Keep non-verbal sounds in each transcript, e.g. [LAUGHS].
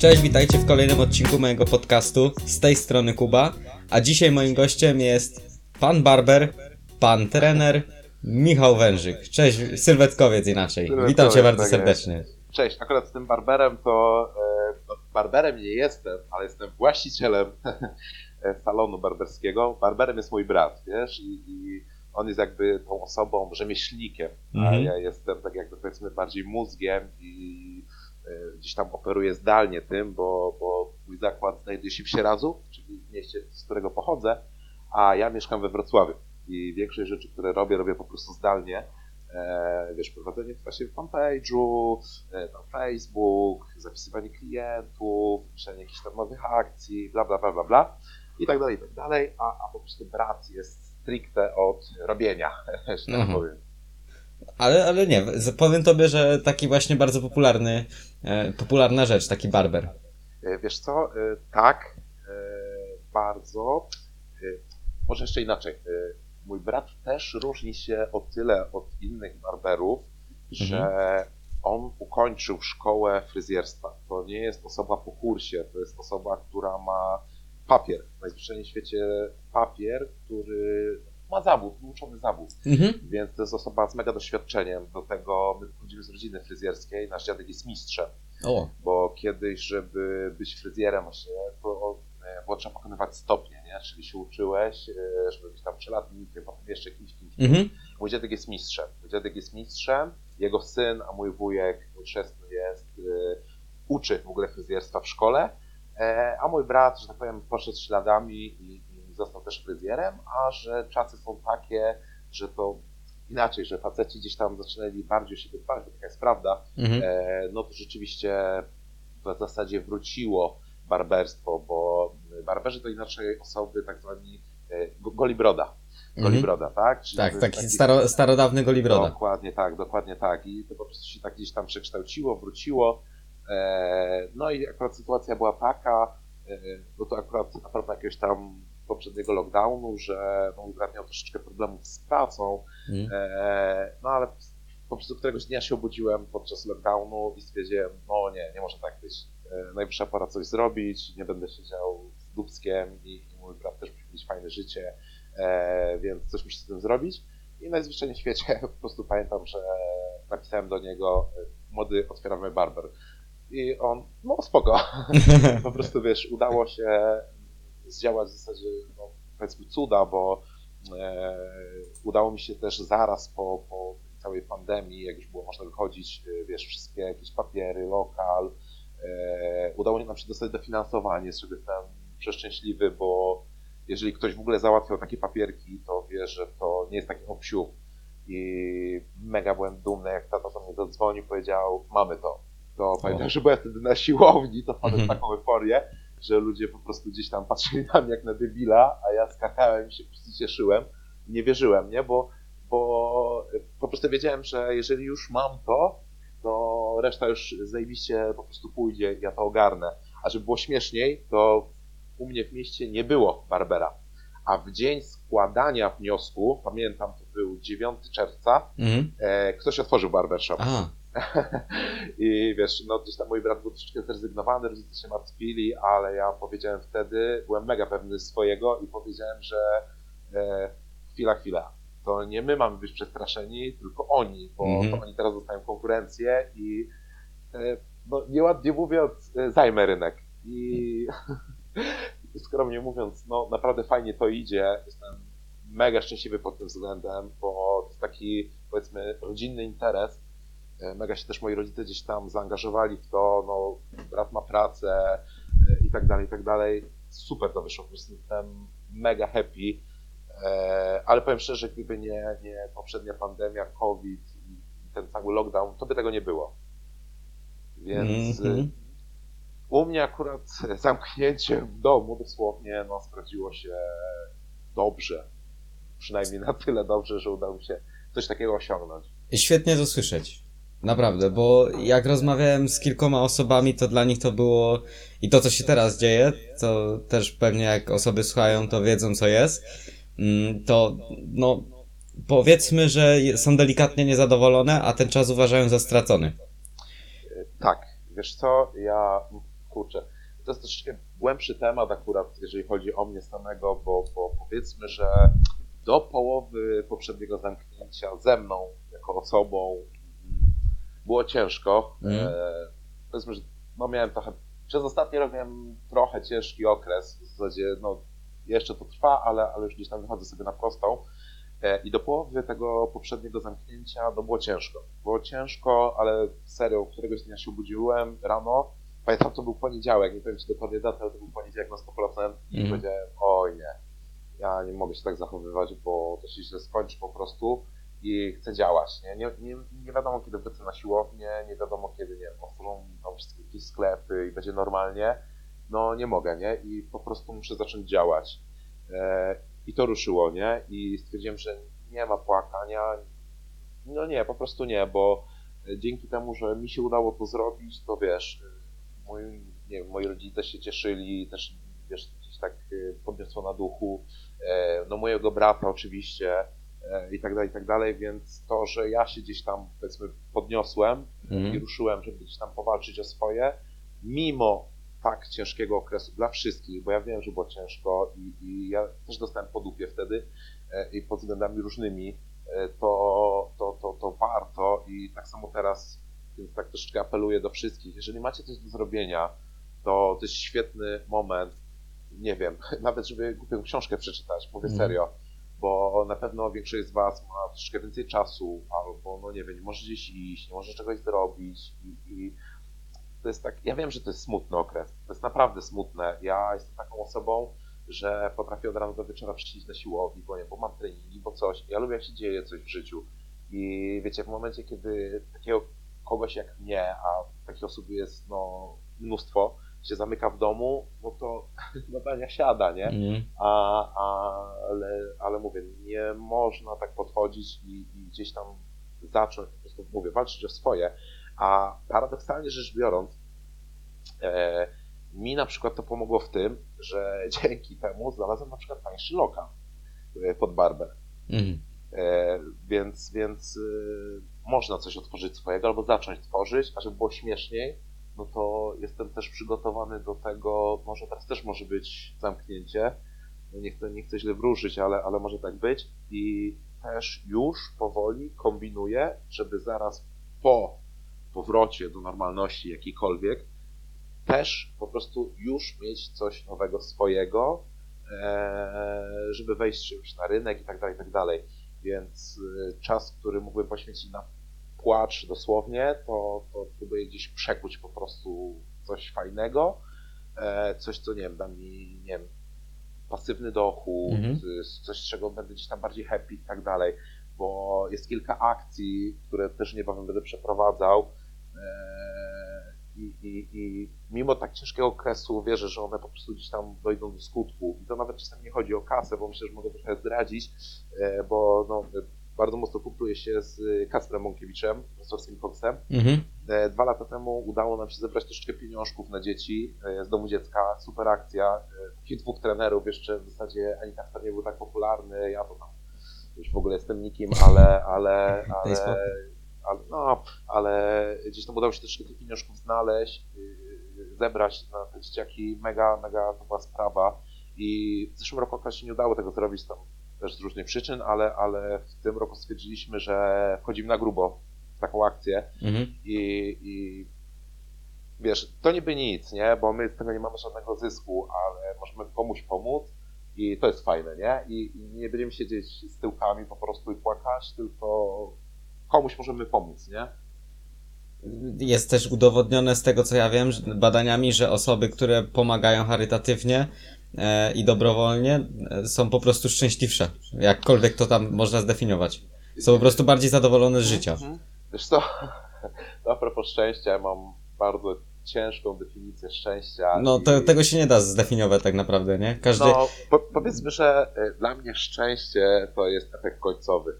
Cześć, witajcie w kolejnym odcinku mojego podcastu. Z tej strony Kuba, a dzisiaj moim gościem jest pan barber, pan trener Michał Wężyk. Cześć, sylwetkowiec inaczej. Sylwetkowiec, Witam cię bardzo tak serdecznie. Cześć, akurat z tym barberem to e, no, barberem nie jestem, ale jestem właścicielem [LAUGHS] salonu barberskiego. Barberem jest mój brat, wiesz, i, i on jest jakby tą osobą, rzemieślnikiem, a Mhm. ja jestem tak jakby powiedzmy bardziej mózgiem i gdzieś tam operuję zdalnie tym, bo, bo mój zakład znajduje się w Sieradzu, czyli w mieście, z którego pochodzę, a ja mieszkam we Wrocławiu i większość rzeczy, które robię, robię po prostu zdalnie. E, wiesz, prowadzenie właśnie fanpage'u, e, tam Facebook, zapisywanie klientów, piszenie jakichś tam nowych akcji, bla, bla, bla, bla, bla i tak dalej, i tak dalej, a, a po prostu brat jest stricte od robienia, [LAUGHS] że tak Mhm. powiem. Ale, ale nie, powiem tobie, że taki właśnie bardzo popularny, e, popularna rzecz, taki barber. E, Wiesz co, e, tak, bardzo. Może jeszcze inaczej. Mój brat też różni się o tyle od innych barberów, że on ukończył szkołę fryzjerstwa. To nie jest osoba po kursie, to jest osoba, która ma papier. Najzwyczajniej w świecie papier, który ma zawód, wyuczony zawód. Mhm. Więc to jest osoba z mega doświadczeniem. Do tego my pochodzimy z rodziny fryzjerskiej, nasz dziadek jest mistrzem O, bo kiedyś, żeby być fryzjerem właśnie, to e, było trzeba pokonywać stopnie, nie? Czyli się uczyłeś, e, żeby być tam czeladnikiem, potem jeszcze kimś, kimś. mhm. Mój dziadek jest mistrzem. Mój dziadek jest mistrzem, jego syn, a mój wujek, mój chrzestny jest, e, uczy w ogóle fryzjerstwa w szkole, a mój brat, że tak powiem, poszedł śladami i został też fryzjerem, a że czasy są takie, że to inaczej, że faceci gdzieś tam zaczynali bardziej siebie dbać, taka jest prawda, Mhm. e, no to rzeczywiście w zasadzie wróciło barberstwo, bo barberzy to inaczej osoby tak zwani e, go- golibroda. Mhm. Golibroda, tak? Czyli Tak, taki taki- staro, starodawny golibroda. Dokładnie tak, dokładnie tak. I to po prostu się tak gdzieś tam przekształciło, wróciło. E, no i akurat sytuacja była taka, e, bo to akurat a propos jakiegoś tam poprzedniego lockdownu, że brat miał troszeczkę problemów z pracą, Mhm. E, no ale po prostu któregoś dnia się obudziłem podczas lockdownu i stwierdziłem, no nie, nie może tak być. E, najwyższa pora coś zrobić, nie będę siedział z dubskiem i, i mój brat też musi mieć fajne życie, e, więc coś musi z tym zrobić. I najzwyczajniej w świecie [LAUGHS] po prostu pamiętam, że napisałem do niego, e, młody, otwieramy barber. I on, no spoko. [LAUGHS] po prostu wiesz, udało się zdziałać w zasadzie, no, powiedzmy, cuda, bo e, udało mi się też zaraz po, po całej pandemii, jak już było można wychodzić, e, wiesz, wszystkie jakieś papiery, lokal, e, udało nam się dostać dofinansowanie, z czego jestem przeszczęśliwy, bo jeżeli ktoś w ogóle załatwiał takie papierki, to wie, że to nie jest taki obsiuk. I mega byłem dumny, jak tata do mnie zadzwonił, powiedział, mamy to. To pamiętam, [LAUGHS] że byłem wtedy na siłowni, to wpadłem w Mhm. taką euforię, że ludzie po prostu gdzieś tam patrzyli na mnie jak na debila, a ja skakałem i się cieszyłem. Nie wierzyłem, nie? Bo, bo po prostu wiedziałem, że jeżeli już mam to, to reszta już zajebiście po prostu pójdzie, ja to ogarnę. A żeby było śmieszniej, to u mnie w mieście nie było Barbera. A w dzień składania wniosku, pamiętam, to był 9 czerwca, Mhm. e, ktoś otworzył barbershop. A, [LAUGHS] I wiesz, no gdzieś tam mój brat był troszeczkę zrezygnowany, rodzice się martwili, ale ja powiedziałem wtedy, byłem mega pewny swojego i powiedziałem, że e, chwila, chwila, to nie my mamy być przestraszeni, tylko oni, bo Mhm. to oni teraz dostają konkurencję i e, no nieładnie mówiąc, e, zajmę rynek. I [LAUGHS] skromnie mówiąc, no naprawdę fajnie to idzie, jestem mega szczęśliwy pod tym względem, bo to jest taki, powiedzmy, rodzinny interes, Mega się też moi rodzice gdzieś tam zaangażowali w to, no, brat ma pracę e, i tak dalej, i tak dalej. Super to wyszło, po prostu jestem mega happy, E, ale powiem szczerze, gdyby nie, nie poprzednia pandemia, COVID i ten cały lockdown, to by tego nie było. Więc Mhm. e, u mnie akurat [LAUGHS] zamknięcie w domu dosłownie no, sprawdziło się dobrze. Przynajmniej na tyle dobrze, że udało mi się coś takiego osiągnąć. Świetnie to słyszeć. Naprawdę, bo jak rozmawiałem z kilkoma osobami, to dla nich to było i to, co się teraz dzieje, to też pewnie jak osoby słuchają, to wiedzą, co jest. Mm, To, no, powiedzmy, że są delikatnie niezadowolone, a ten czas uważają za stracony. Tak, wiesz co, ja kurczę, to jest troszeczkę głębszy temat akurat, jeżeli chodzi o mnie samego, bo, bo powiedzmy, że do połowy poprzedniego zamknięcia ze mną, jako osobą, było ciężko. E, powiedzmy, że no miałem trochę, przez ostatni rok miałem trochę ciężki okres, w zasadzie no jeszcze to trwa, ale, ale już gdzieś tam wychodzę sobie na prostą. E, I do połowy tego poprzedniego zamknięcia no było ciężko. Było ciężko, ale serio, któregoś dnia się obudziłem rano. Pamiętam, to był poniedziałek, nie powiem ci dokładnie datę, ale to był poniedziałek na 100% i Mhm. powiedziałem, oj nie, ja nie mogę się tak zachowywać, bo to się źle skończy po prostu i chcę działać. Nie, nie, nie, nie wiadomo, kiedy wrócę na siłownię, nie wiadomo, kiedy nie otworzą tam wszystkie jakieś sklepy i będzie normalnie. No nie mogę, nie? I po prostu muszę zacząć działać. E, I to ruszyło, nie? I stwierdziłem, że nie ma płakania. No nie, po prostu nie, bo e, dzięki temu, że mi się udało to zrobić, to wiesz, e, moi, nie moi rodzice się cieszyli, też wiesz, gdzieś tak e, podniosło na duchu. E, No mojego brata oczywiście i tak dalej, i tak dalej, więc to, że ja się gdzieś tam powiedzmy podniosłem i Mhm. ruszyłem, żeby gdzieś tam powalczyć o swoje, mimo tak ciężkiego okresu dla wszystkich, bo ja wiem, że było ciężko i, i ja też dostałem po dupie wtedy e, i pod względami różnymi, e, to, to, to, to warto i tak samo teraz, więc tak troszeczkę apeluję do wszystkich, jeżeli macie coś do zrobienia, to to jest świetny moment, nie wiem, [LAUGHS] nawet żeby głupią książkę przeczytać, mówię Mhm. serio, bo na pewno większość z Was ma troszeczkę więcej czasu, albo no nie wiem, nie może gdzieś iść, nie może czegoś zrobić i, i to jest tak, ja wiem, że to jest smutny okres, to jest naprawdę smutne. Ja jestem taką osobą, że potrafię od rana do wieczora przyjść na siłowni, bo nie, bo mam treningi, bo coś. Ja lubię jak się dzieje coś w życiu. I wiecie, w momencie, kiedy takiego kogoś jak mnie, a takich osób jest no mnóstwo, się zamyka w domu, no to [LAUGHS] badania siada, nie? Mhm. A, a, ale, ale mówię, nie można tak podchodzić i, i gdzieś tam zacząć, po prostu mówię, walczyć o swoje. A paradoksalnie rzecz biorąc, e, mi na przykład to pomogło w tym, że [LAUGHS] dzięki temu znalazłem na przykład tańszy lokal e, pod barber. Mhm. E, więc więc e, można coś otworzyć swojego albo zacząć tworzyć, a żeby było śmieszniej, no to jestem też przygotowany do tego, może teraz też może być zamknięcie, no nie chcę, nie chcę źle wróżyć, ale, ale może tak być. I też już powoli kombinuję, żeby zaraz po powrocie do normalności jakiejkolwiek też po prostu już mieć coś nowego swojego, e, żeby wejść już na rynek i tak dalej, i tak dalej. Więc y, czas, który mógłbym poświęcić na płacz dosłownie, to, to próbuję gdzieś przekuć po prostu coś fajnego, e, coś, co nie wiem, da mi, nie wiem, pasywny dochód, Mhm. coś, z czego będę gdzieś tam bardziej happy i tak dalej, bo jest kilka akcji, które też niebawem będę przeprowadzał e, i, i, i mimo tak ciężkiego okresu wierzę, że one po prostu gdzieś tam dojdą do skutku i to nawet czasami nie chodzi o kasę, bo myślę, że mogę trochę zdradzić, e, bo no, bardzo mocno kumpluję się z Kacprem Mąkiewiczem, profesorskim koksem, Mhm. E, Dwa lata temu udało nam się zebrać troszeczkę pieniążków na dzieci e, z domu dziecka. Super akcja. E, Takich dwóch trenerów jeszcze w zasadzie ani Kasper nie był tak popularny. Ja to tam już w ogóle jestem nikim, ale, ale, [LAUGHS] ale, ale, no, ale gdzieś tam udało się troszeczkę tych pieniążków znaleźć, yy, zebrać na te dzieciaki. Mega, mega to była sprawa. I w zeszłym roku akurat się nie udało tego zrobić tam też z różnych przyczyn, ale, ale w tym roku stwierdziliśmy, że wchodzimy na grubo w taką akcję Mhm. i, i wiesz, to niby nic, nie? Bo my z tego nie mamy żadnego zysku, ale możemy komuś pomóc i to jest fajne, nie? I, i nie będziemy siedzieć z tyłkami po prostu i płakać, tylko komuś możemy pomóc, nie? Jest też udowodnione z tego, co ja wiem, badaniami, że osoby, które pomagają charytatywnie i dobrowolnie, e, są po prostu szczęśliwsze. Jakkolwiek to tam można zdefiniować. Są po prostu bardziej zadowolone z życia. Mhm. Wiesz co, [LAUGHS] to a propos szczęścia, ja mam bardzo ciężką definicję szczęścia. No, i- to, tego się nie da zdefiniować tak naprawdę, nie? Każdy. No, po, powiedzmy, że y, dla mnie szczęście to jest efekt końcowy.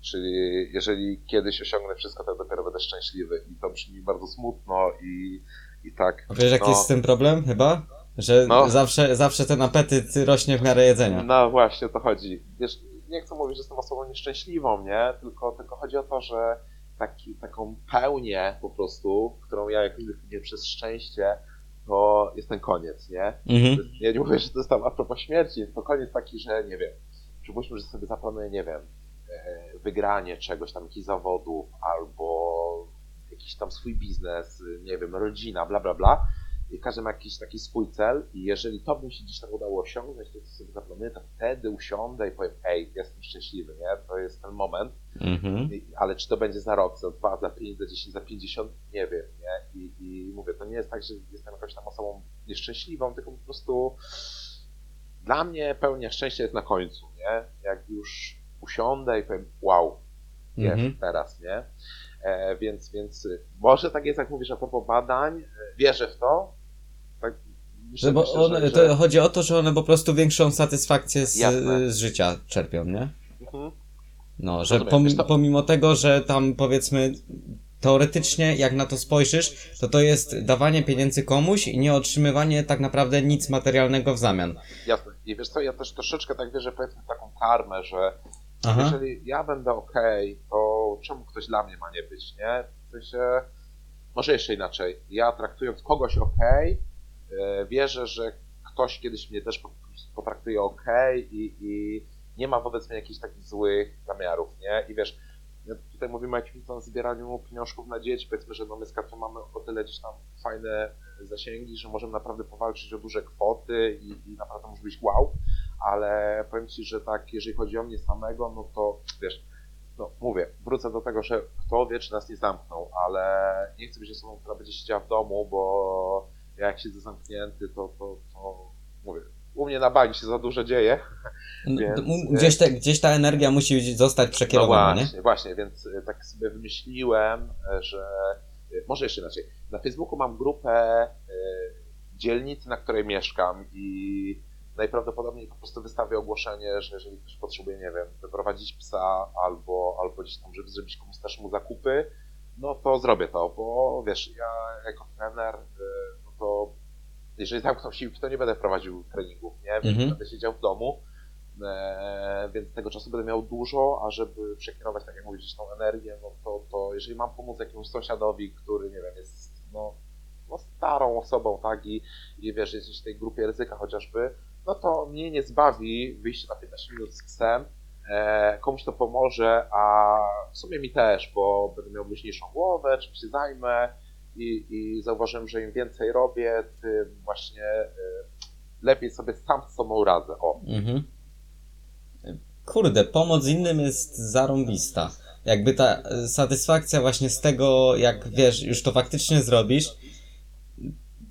Czyli jeżeli kiedyś osiągnę wszystko, to dopiero będę szczęśliwy. I to brzmi bardzo smutno i, i tak. A Wiesz, jaki no, jest z tym problem chyba? Że No. zawsze, zawsze ten apetyt rośnie w miarę jedzenia. No właśnie, o to chodzi. Wiesz, nie chcę mówić, że jestem osobą nieszczęśliwą, nie? Tylko, tylko chodzi o to, że taki, taką pełnię po prostu, którą ja jakoś definiuję przez szczęście, to jest ten koniec, nie? Mhm. Ja nie mówię, że to jest tam a propos śmierci, jest to koniec taki, że nie wiem, przypuśćmy, że sobie zaplanuję, nie wiem, e, wygranie czegoś tam, jakichś zawodów, albo jakiś tam swój biznes, nie wiem, rodzina, bla, bla, bla. I każdy ma jakiś taki swój cel i jeżeli to by mi się gdzieś tam udało osiągnąć, to co sobie zaplanuję, to wtedy usiądę i powiem, ej, jestem szczęśliwy, nie? To jest ten moment. Mhm. Ale czy to będzie za rok, za dwa, za pięć, za dziesięć, za pięćdziesiąt, nie wiem, nie? I, I mówię, to nie jest tak, że jestem jakąś tam osobą nieszczęśliwą, tylko po prostu dla mnie pełnia szczęścia jest na końcu, nie? Jak już usiądę i powiem, wow, jest Mhm. teraz, nie? E, więc, więc może tak jest, jak mówisz a propos badań, e, wierzę w to. Że bo myślę, one, że, to że... chodzi o to, że one po prostu większą satysfakcję z, Jasne. z życia czerpią, nie? Mhm. No, że Rozumiem. pom, pomimo tego, że tam powiedzmy teoretycznie jak na to spojrzysz, to to jest dawanie pieniędzy komuś i nie otrzymywanie tak naprawdę nic materialnego w zamian. Jasne. I wiesz co, ja też troszeczkę tak wierzę powiedzmy w taką karmę, że Aha. jeżeli ja będę okej, to czemu ktoś dla mnie ma nie być, nie? W sensie, może jeszcze inaczej. Ja traktując kogoś okej, e, wierzę, że ktoś kiedyś mnie też po- potraktuje okej i, i nie ma wobec mnie jakichś takich złych zamiarów, nie? I wiesz, tutaj mówimy o jakimś tam zbieraniu pieniążków na dzieci, powiedzmy, że no my z Katią mamy o tyle gdzieś tam fajne zasięgi, że możemy naprawdę powalczyć o duże kwoty i, i naprawdę może być wow, ale powiem Ci, że tak, jeżeli chodzi o mnie samego, no to wiesz, no mówię, wrócę do tego, że kto wie, czy nas nie zamkną, ale nie chcę być osobą, która będzie siedziała w domu, bo ja jak siedzę zamknięty, to, to, to mówię, u mnie na bank się za dużo dzieje, [LAUGHS] No, Więc, m- Gdzieś, te, gdzieś ta energia musi zostać no przekierowana, nie? właśnie, właśnie, więc y, tak sobie wymyśliłem, y, że może jeszcze inaczej. Na Facebooku mam grupę dzielnicy, na której mieszkam i najprawdopodobniej po prostu wystawię ogłoszenie, że jeżeli ktoś potrzebuje, nie wiem, wyprowadzić psa albo, albo gdzieś tam, żeby zrobić komuś też mu zakupy, no to zrobię to, bo wiesz, ja jako trener, no jeżeli zamkną siłki, to nie będę prowadził treningów, nie? Więc Mhm. Będę siedział w domu, e, więc tego czasu będę miał dużo, a żeby przekierować, tak jak mówisz, tą energię, no to, to jeżeli mam pomóc jakiemuś sąsiadowi, który, nie wiem, jest no, no starą osobą, tak, i, i wiesz, jest gdzieś w tej grupie ryzyka chociażby, no to mnie nie zbawi wyjście na 15 minut z psem, e, komuś to pomoże, a w sumie mi też, bo będę miał luźniejszą głowę, czym się zajmę i, i zauważyłem, że im więcej robię, tym właśnie e, lepiej sobie sam z sobą radzę. O, Mhm. Kurde, pomoc innym jest zarąbista. Jakby ta e, satysfakcja właśnie z tego, jak wiesz, już to faktycznie zrobisz,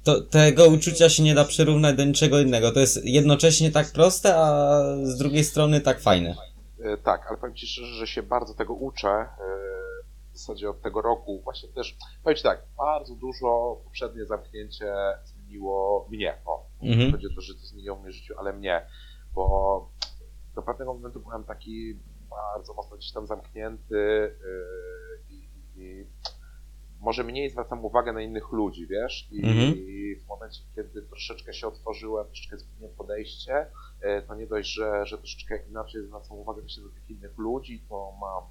to tego uczucia się nie da przyrównać do niczego innego. To jest jednocześnie tak proste, a z drugiej strony tak fajne. E, Tak, ale powiem Ci szczerze, że się bardzo tego uczę. W zasadzie od tego roku właśnie też. Powiem Ci tak, bardzo dużo poprzednie zamknięcie zmieniło mnie. O, Mhm. chodzi o to, że to zmieniło w moim życiu, ale mnie, bo do pewnego momentu byłem taki bardzo mocno gdzieś tam zamknięty yy, i, i może mniej zwracam uwagę na innych ludzi, wiesz? I, Mhm. w momencie, kiedy troszeczkę się otworzyłem, troszeczkę zmieniłem podejście, yy, to nie dość, że, że troszeczkę inaczej zwracam uwagę właśnie do tych innych ludzi, to mam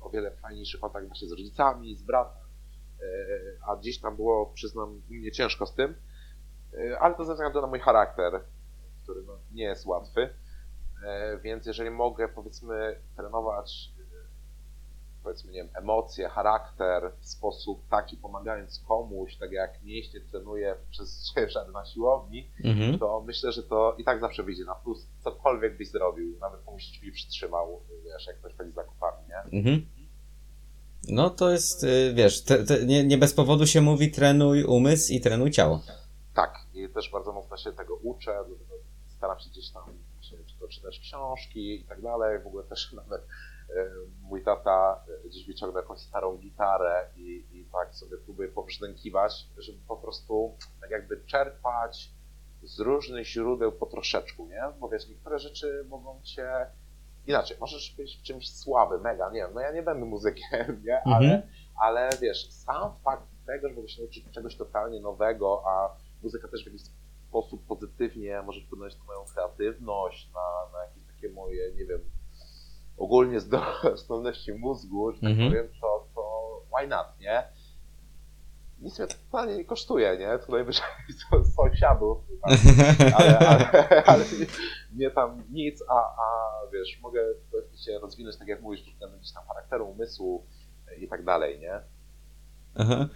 o wiele fajniejszy kontakt właśnie z rodzicami, z bratem, yy, a gdzieś tam było, przyznam, mnie ciężko z tym, E, ale to ze względu na mój charakter, który no, nie jest łatwy. E, Więc jeżeli mogę, powiedzmy, trenować, e, powiedzmy, nie wiem, emocje, charakter w sposób taki, pomagając komuś, tak jak mięśnie trenuję przez [LAUGHS] ciężar na siłowni, Mhm. to myślę, że to i tak zawsze wyjdzie na plus, cokolwiek byś zrobił, nawet komuś drzwi przytrzymał, wiesz, jak ktoś chodzi z zakupami, nie? Mhm. No to jest, y, wiesz, te, te, nie, nie bez powodu się mówi trenuj umysł i trenuj ciało. Tak, i też bardzo mocno się tego uczę, staram się gdzieś tam właśnie czy to czytać książki i tak dalej. W ogóle też [LAUGHS] nawet mój tata e, gdzieś wyciągnął jakąś starą gitarę i, i tak sobie próbuję pobrzdękiwać, żeby po prostu tak jakby czerpać z różnych źródeł po troszeczku, nie? Bo wiesz, niektóre rzeczy mogą cię inaczej, możesz być w czymś słaby, mega, nie wiem, no ja nie będę muzykiem, [LAUGHS] nie? Ale, Mhm. ale wiesz, sam fakt tego, że mogę się nauczyć czegoś totalnie nowego, a muzyka też w jakiś sposób pozytywnie może wpłynąć na moją kreatywność, na, na jakieś takie moje, nie wiem, ogólnie zdo- [LAUGHS] zdolności mózgu, że tak Mhm. powiem, to, to why not, nie? nic mnie totalnie nie kosztuje, nie? To najwyżej [LAUGHS] to sąsiadów, tak? ale, ale, [LAUGHS] ale nie, nie tam nic, a, a wiesz, mogę się rozwinąć, tak jak mówisz, gdzieś tam charakteru, umysłu i tak dalej, nie? Aha.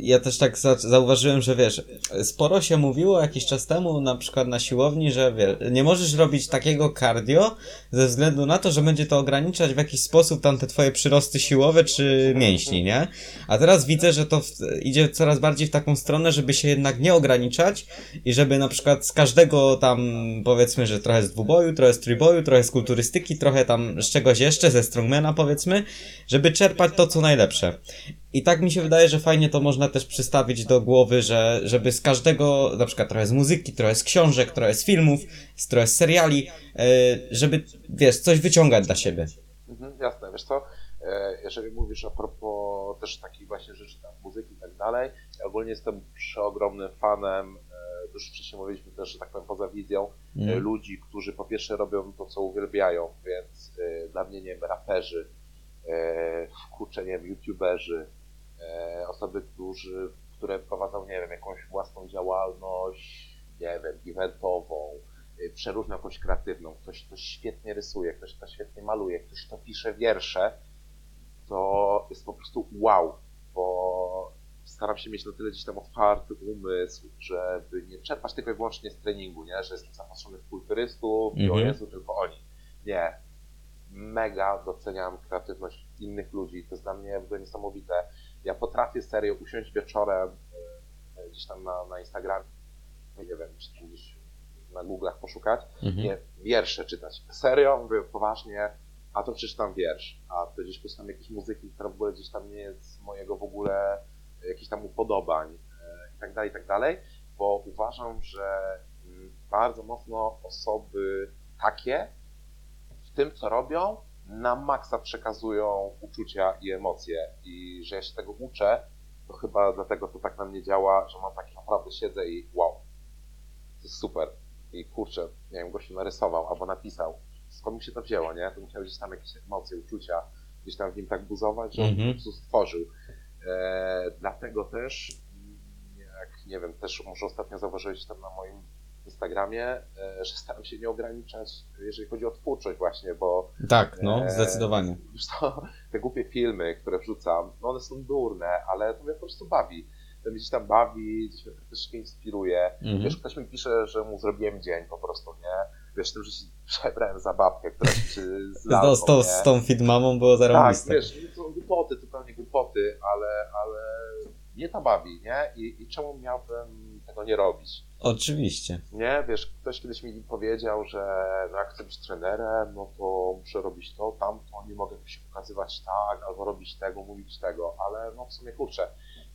Ja też tak za zauważyłem, że wiesz, sporo się mówiło jakiś czas temu, na przykład na siłowni, że wiesz, nie możesz robić takiego cardio ze względu na to, że będzie to ograniczać w jakiś sposób tam te twoje przyrosty siłowe czy mięśni, nie? A teraz widzę, że to w, idzie coraz bardziej w taką stronę, żeby się jednak nie ograniczać i żeby na przykład z każdego tam, powiedzmy, że trochę z dwuboju, trochę z trójboju, trochę z kulturystyki, trochę tam z czegoś jeszcze, ze strongmana powiedzmy, żeby czerpać to, co najlepsze. I tak mi się wydaje, że fajnie to można też przystawić do głowy, że żeby z każdego, na przykład trochę z muzyki, trochę z książek, trochę z filmów, trochę z seriali, e, żeby, wiesz, coś wyciągać dla siebie. Mhm, jasne, wiesz co, e, jeżeli mówisz a propos też takich właśnie rzeczy, tam muzyki i tak dalej, ja ogólnie jestem przeogromnym fanem, e, już wcześniej mówiliśmy też, że tak powiem, poza wizją, mm. ludzi, którzy po pierwsze robią to, co uwielbiają, więc dla mnie, nie wiem, raperzy, kurczę, nie wiem, youtuberzy, osoby, którzy, które prowadzą, nie wiem, jakąś własną działalność, nie wiem, eventową, e, przeróżną jakąś kreatywną, ktoś, kto świetnie rysuje, ktoś, kto świetnie maluje, ktoś, kto pisze wiersze, to jest po prostu wow, bo staram się mieć na tyle gdzieś tam otwarty umysł, żeby nie czerpać tylko i wyłącznie z treningu, nie? że jestem zapatrzony w kulturystów mm -hmm. o mhm. Jezu, tylko oni. Nie. Mega doceniam kreatywność innych ludzi, to jest dla mnie w ogóle niesamowite. Ja potrafię serio usiąść wieczorem e, gdzieś tam na, na Instagramie, nie wiem, czy gdzieś na Google'ach poszukać, mhm. nie, wiersze czytać. Serio, mówię poważnie, a to przeczytam wiersz, a to gdzieś posłucham jakiejś muzyki, która w ogóle gdzieś tam nie jest mojego w ogóle jakichś tam upodobań e, i tak dalej, i tak dalej, bo uważam, że mm, bardzo mocno osoby takie w tym, co robią, na maksa przekazują uczucia i emocje i że ja się tego uczę, to chyba dlatego to tak na mnie działa, że mam taki naprawdę siedzę i wow, to jest super. I kurczę, nie wiem, gościu narysował albo napisał. Skąd mi się to wzięło, nie? To musiał gdzieś tam jakieś emocje, uczucia gdzieś tam w nim tak buzować, że on mm -hmm. po prostu stworzył. E, dlatego też, jak nie wiem, też może ostatnio zauważyłeś tam na moim Instagramie, e, że staram się nie ograniczać, jeżeli chodzi o twórczość właśnie, bo... Tak, no, e, zdecydowanie. To, [LAUGHS] te głupie filmy, które wrzucam, no one są durne, ale to mnie po prostu bawi. To mnie gdzieś tam bawi, gdzieś mnie troszeczkę inspiruje. Mhm. Wiesz, ktoś mi pisze, że mu zrobiłem dzień po prostu, nie? Wiesz, tym, że się [LAUGHS] przebrałem za babkę, która się z lalką, z, tą, z tą feedmamą było zarobiste. Tak, wiesz, to są głupoty, zupełnie głupoty, ale, ale mnie to bawi, nie? I, i czemu miałbym tego nie robić? Oczywiście. Nie, wiesz, ktoś kiedyś mi powiedział, że no jak chcę być trenerem, no to muszę robić to, tamto, nie mogę się pokazywać tak, albo robić tego, mówić tego, ale no w sumie kurczę,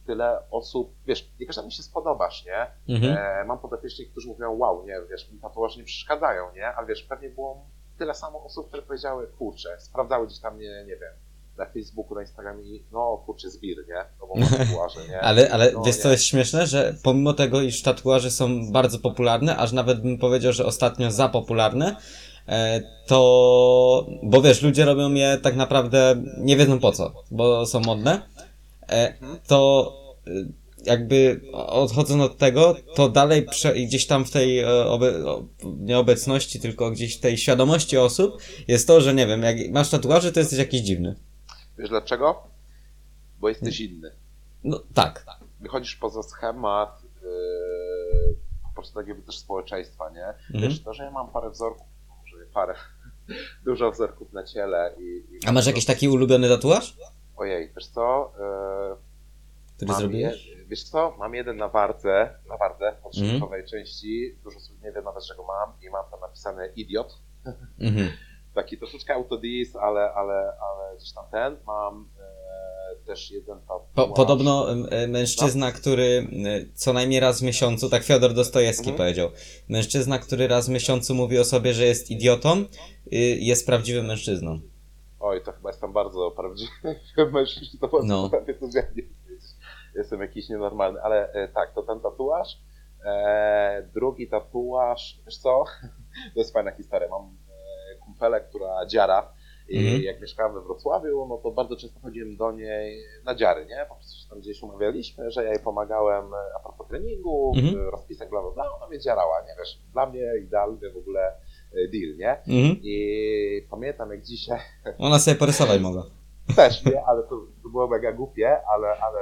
tyle osób, wiesz, nie każdemu się spodobasz, nie? Mhm. E, mam podopiecznych, którzy mówią, wow, nie, wiesz, mi tatuaże nie przeszkadzają, nie? Ale wiesz, pewnie było tyle samo osób, które powiedziały, kurczę, sprawdzały gdzieś tam mnie, nie wiem, na Facebooku, na Instagramie, no kurczę, zbir, nie? No bo [LAUGHS] tatuaże, nie? ale ale no, wiesz co jest śmieszne, że pomimo tego, iż tatuaże są bardzo popularne, aż nawet bym powiedział, że ostatnio za popularne, e, to, bo wiesz, ludzie robią je tak naprawdę, nie wiedzą po co, bo są modne, e, mhm. to e, jakby odchodząc od tego, to dalej gdzieś tam w tej obe, nieobecności, tylko gdzieś w tej świadomości osób jest to, że nie wiem, jak masz tatuaże, to jesteś jakiś dziwny. Wiesz dlaczego? Bo jesteś inny. No tak. Wychodzisz poza schemat yy, po prostu takiego też społeczeństwa, nie? Mhm. Wiesz, to, że ja mam parę wzorków, może parę, [LAUGHS] dużo wzorków na ciele i... i A masz jakiś taki ulubiony tatuaż? Ojej, wiesz co? Yy, Który zrobiłeś? Je, wiesz co? Mam jeden na wardze, na wardze, od mhm. części. Dużo osób nie wie nawet, że go mam i mam tam napisane idiot. Mhm taki troszeczkę autodis, ale, ale, ale gdzieś tam ten. Mam e, też jeden tatuaż. Po, podobno e, mężczyzna, który e, co najmniej raz w miesiącu, tak Fiodor Dostojewski mhm. powiedział, mężczyzna, który raz w miesiącu mówi o sobie, że jest idiotą, y, jest prawdziwym mężczyzną. Oj, to chyba jestem bardzo prawdziwy [LAUGHS] mężczyzna, to no. Jestem jakiś nienormalny, ale tak, to ten tatuaż. Drugi tatuaż, wiesz co? [LAUGHS] To jest fajna historia. Mam kumpelę, która dziara I Mhm. jak mieszkałem we Wrocławiu, no to bardzo często chodziłem do niej na dziary, nie? Po prostu się tam gdzieś umawialiśmy, że ja jej pomagałem e, a propos treningu, mhm. rozpisek, bla, bla, bla, ona mnie dziarała, nie wiesz, dla mnie idealny w ogóle e, deal, nie? Mhm. I pamiętam jak dzisiaj, [LAUGHS] Ona sobie porysować mogła. też nie, ale to, to było mega głupie, ale, ale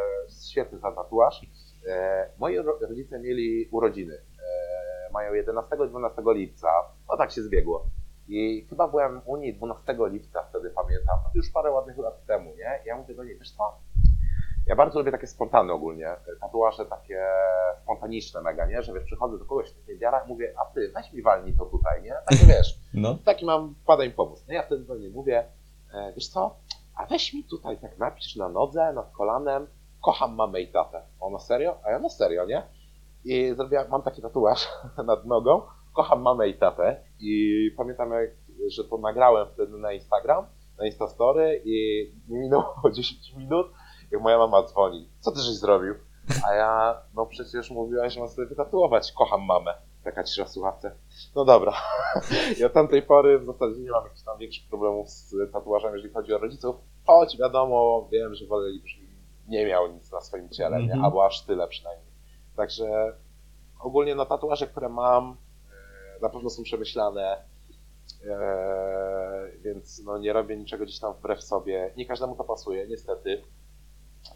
świetny ten tatuaż. E, moi ro- rodzice mieli urodziny. E, mają 11 i 12 lipca. No tak się zbiegło. I chyba byłem u niej 12 lipca wtedy pamiętam, już parę ładnych lat temu, nie? I ja mówię do niej, wiesz co? Ja bardzo lubię takie spontane ogólnie, tatuaże takie spontaniczne mega, nie? Że wiesz, przychodzę do kogoś w i mówię, a ty, weź mi walnij to tutaj, nie? Takie [LAUGHS] wiesz, No. taki mam, pada im pomóc. No ja wtedy do niej mówię, e, wiesz co, a weź mi tutaj tak napisz na nodze, nad kolanem, kocham mamę i tatę. Ona serio? A ja no serio, nie? I zrobiłam, mam taki tatuaż [LAUGHS] nad nogą, kocham mamę i tatę i pamiętam, jak, że to nagrałem wtedy na Instagram, na Instastory i minęło [LAUGHS] 10 minut, jak moja mama dzwoni. Co ty żeś zrobił? A ja, no przecież mówiłaś, że mam sobie wytatuować, kocham mamę. Taka cisza w słuchawce. No dobra. [LAUGHS] Od tamtej pory w zasadzie nie mam jakichś tam większych problemów z tatuażem, jeżeli chodzi o rodziców. Choć wiadomo, wiem, że woleliby, żebym nie miał nic na swoim ciele, Mhm. nie? albo aż tyle przynajmniej. Także ogólnie no tatuaże, które mam, na pewno są przemyślane, e, więc no nie robię niczego gdzieś tam wbrew sobie. Nie każdemu to pasuje, niestety.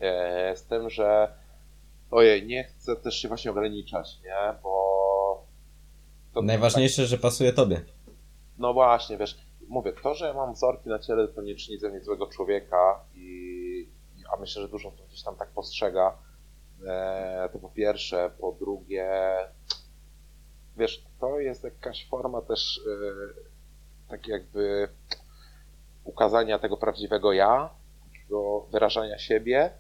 E, z tym, że ojej, nie chcę też się właśnie ograniczać, nie? Bo to Najważniejsze, że pasuje tobie. no właśnie, wiesz, mówię, to, że mam wzorki na ciele, to nie czyni ze mnie złego człowieka i, i- a myślę, że dużo to gdzieś tam tak postrzega. E, to po pierwsze, po drugie, wiesz, to jest jakaś forma też e, tak jakby ukazania tego prawdziwego ja, takiego wyrażania siebie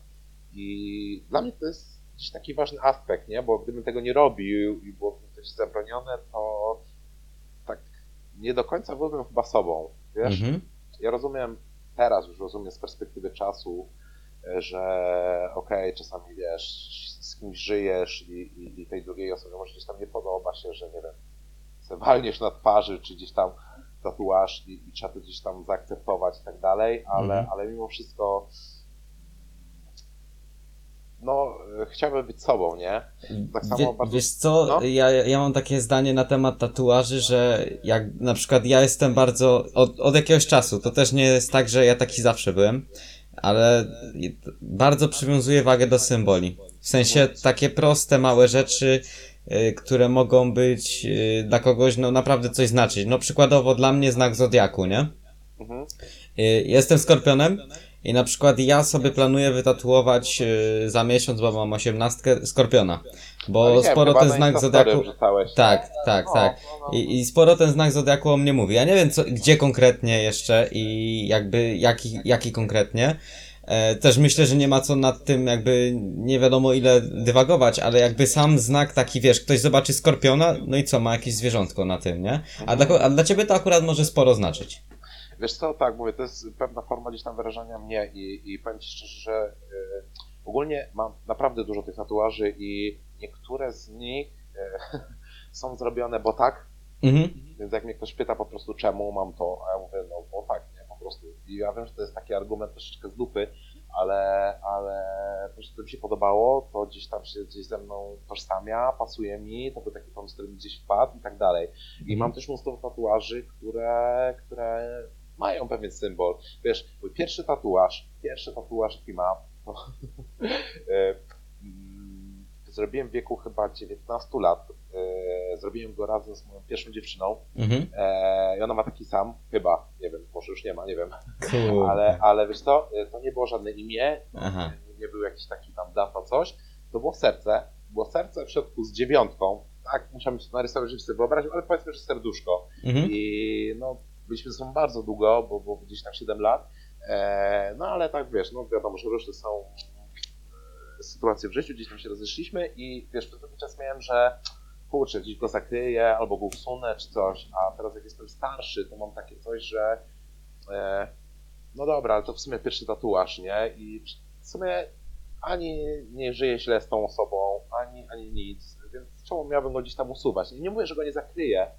i dla mnie to jest gdzieś taki ważny aspekt, nie? Bo gdybym tego nie robił i byłoby to gdzieś zabronione, to tak nie do końca byłbym chyba sobą, wiesz? Mhm. Ja rozumiem, teraz już rozumiem z perspektywy czasu, że okej, czasami wiesz, z kimś żyjesz i, i, i tej drugiej osobie może gdzieś tam nie podoba się, że nie wiem, se walniesz na twarzy, czy gdzieś tam tatuaż i, i trzeba to gdzieś tam zaakceptować i tak dalej, ale, Mhm. ale mimo wszystko no, chciałbym być sobą, nie? Tak samo Wie, bardzo- Wiesz co, no. ja, ja mam takie zdanie na temat tatuaży, że jak na przykład ja jestem bardzo, od, od jakiegoś czasu, to też nie jest tak, że ja taki zawsze byłem, ale bardzo przywiązuję wagę do symboli. W sensie takie proste, małe rzeczy, y, które mogą być y, dla kogoś, no naprawdę coś znaczyć. No przykładowo dla mnie znak Zodiaku, nie? Mhm. Y, Jestem skorpionem i na przykład ja sobie planuję wytatuować y, za miesiąc, bo mam osiemnastkę, skorpiona. Bo Ale nie, sporo ten na znak Zodiaku... Tak, tak, No, tak. no, no. I, I sporo ten znak Zodiaku o mnie mówi. Ja nie wiem, co, gdzie konkretnie jeszcze i jakby jaki, jaki konkretnie. E, też myślę, że nie ma co nad tym jakby nie wiadomo ile dywagować, ale jakby sam znak taki, wiesz, ktoś zobaczy skorpiona, no i co, ma jakieś zwierzątko na tym, nie? A dla, ko- a dla ciebie to akurat może sporo znaczyć. Wiesz co, tak, mówię, to jest pewna forma gdzieś tam wyrażania mnie i, i powiem Ci szczerze, że y, ogólnie mam naprawdę dużo tych tatuaży i niektóre z nich y, [LAUGHS] są zrobione, bo tak, Mhm. więc jak mnie ktoś pyta po prostu czemu mam to, a ja mówię, no bo tak, nie, po prostu. I ja wiem, że to jest taki argument troszeczkę z dupy, ale, ale prostu to mi się podobało, to gdzieś tam się gdzieś ze mną tożsamia, pasuje mi, to był taki pomysł, który mi gdzieś wpadł i tak dalej. I mam też mnóstwo tatuaży, które, które mają pewien symbol. Wiesz, mój pierwszy tatuaż, pierwszy tatuaż jaki mam, to [LAUGHS] mm, zrobiłem w wieku chyba 19 lat. E, Zrobiłem go razem z moją pierwszą dziewczyną Mhm. e, i ona ma taki sam, chyba, nie wiem, może już nie ma, nie wiem, Cool. ale, ale wiesz co, to nie było żadne imię, Aha. nie był jakiś taki tam data coś, to było serce, było serce w środku z dziewiątką, tak, musiałem się narysować, żeby sobie wyobrazić, ale powiedzmy, że serduszko. Mhm. I no, byliśmy ze sobą bardzo długo, bo, bo gdzieś tam 7 lat. E, no ale tak wiesz, no wiadomo, że różne są e, sytuacje w życiu, gdzieś tam się rozeszliśmy i wiesz, przez pewien czas miałem, że kurczę, gdzieś go zakryję albo go usunę czy coś, a teraz jak jestem starszy, to mam takie coś, że e, no dobra, ale to w sumie pierwszy tatuaż, nie? I w sumie ani nie żyję źle z tą osobą, ani, ani nic, więc czemu miałbym go gdzieś tam usuwać? Nie, nie mówię, że go nie zakryję,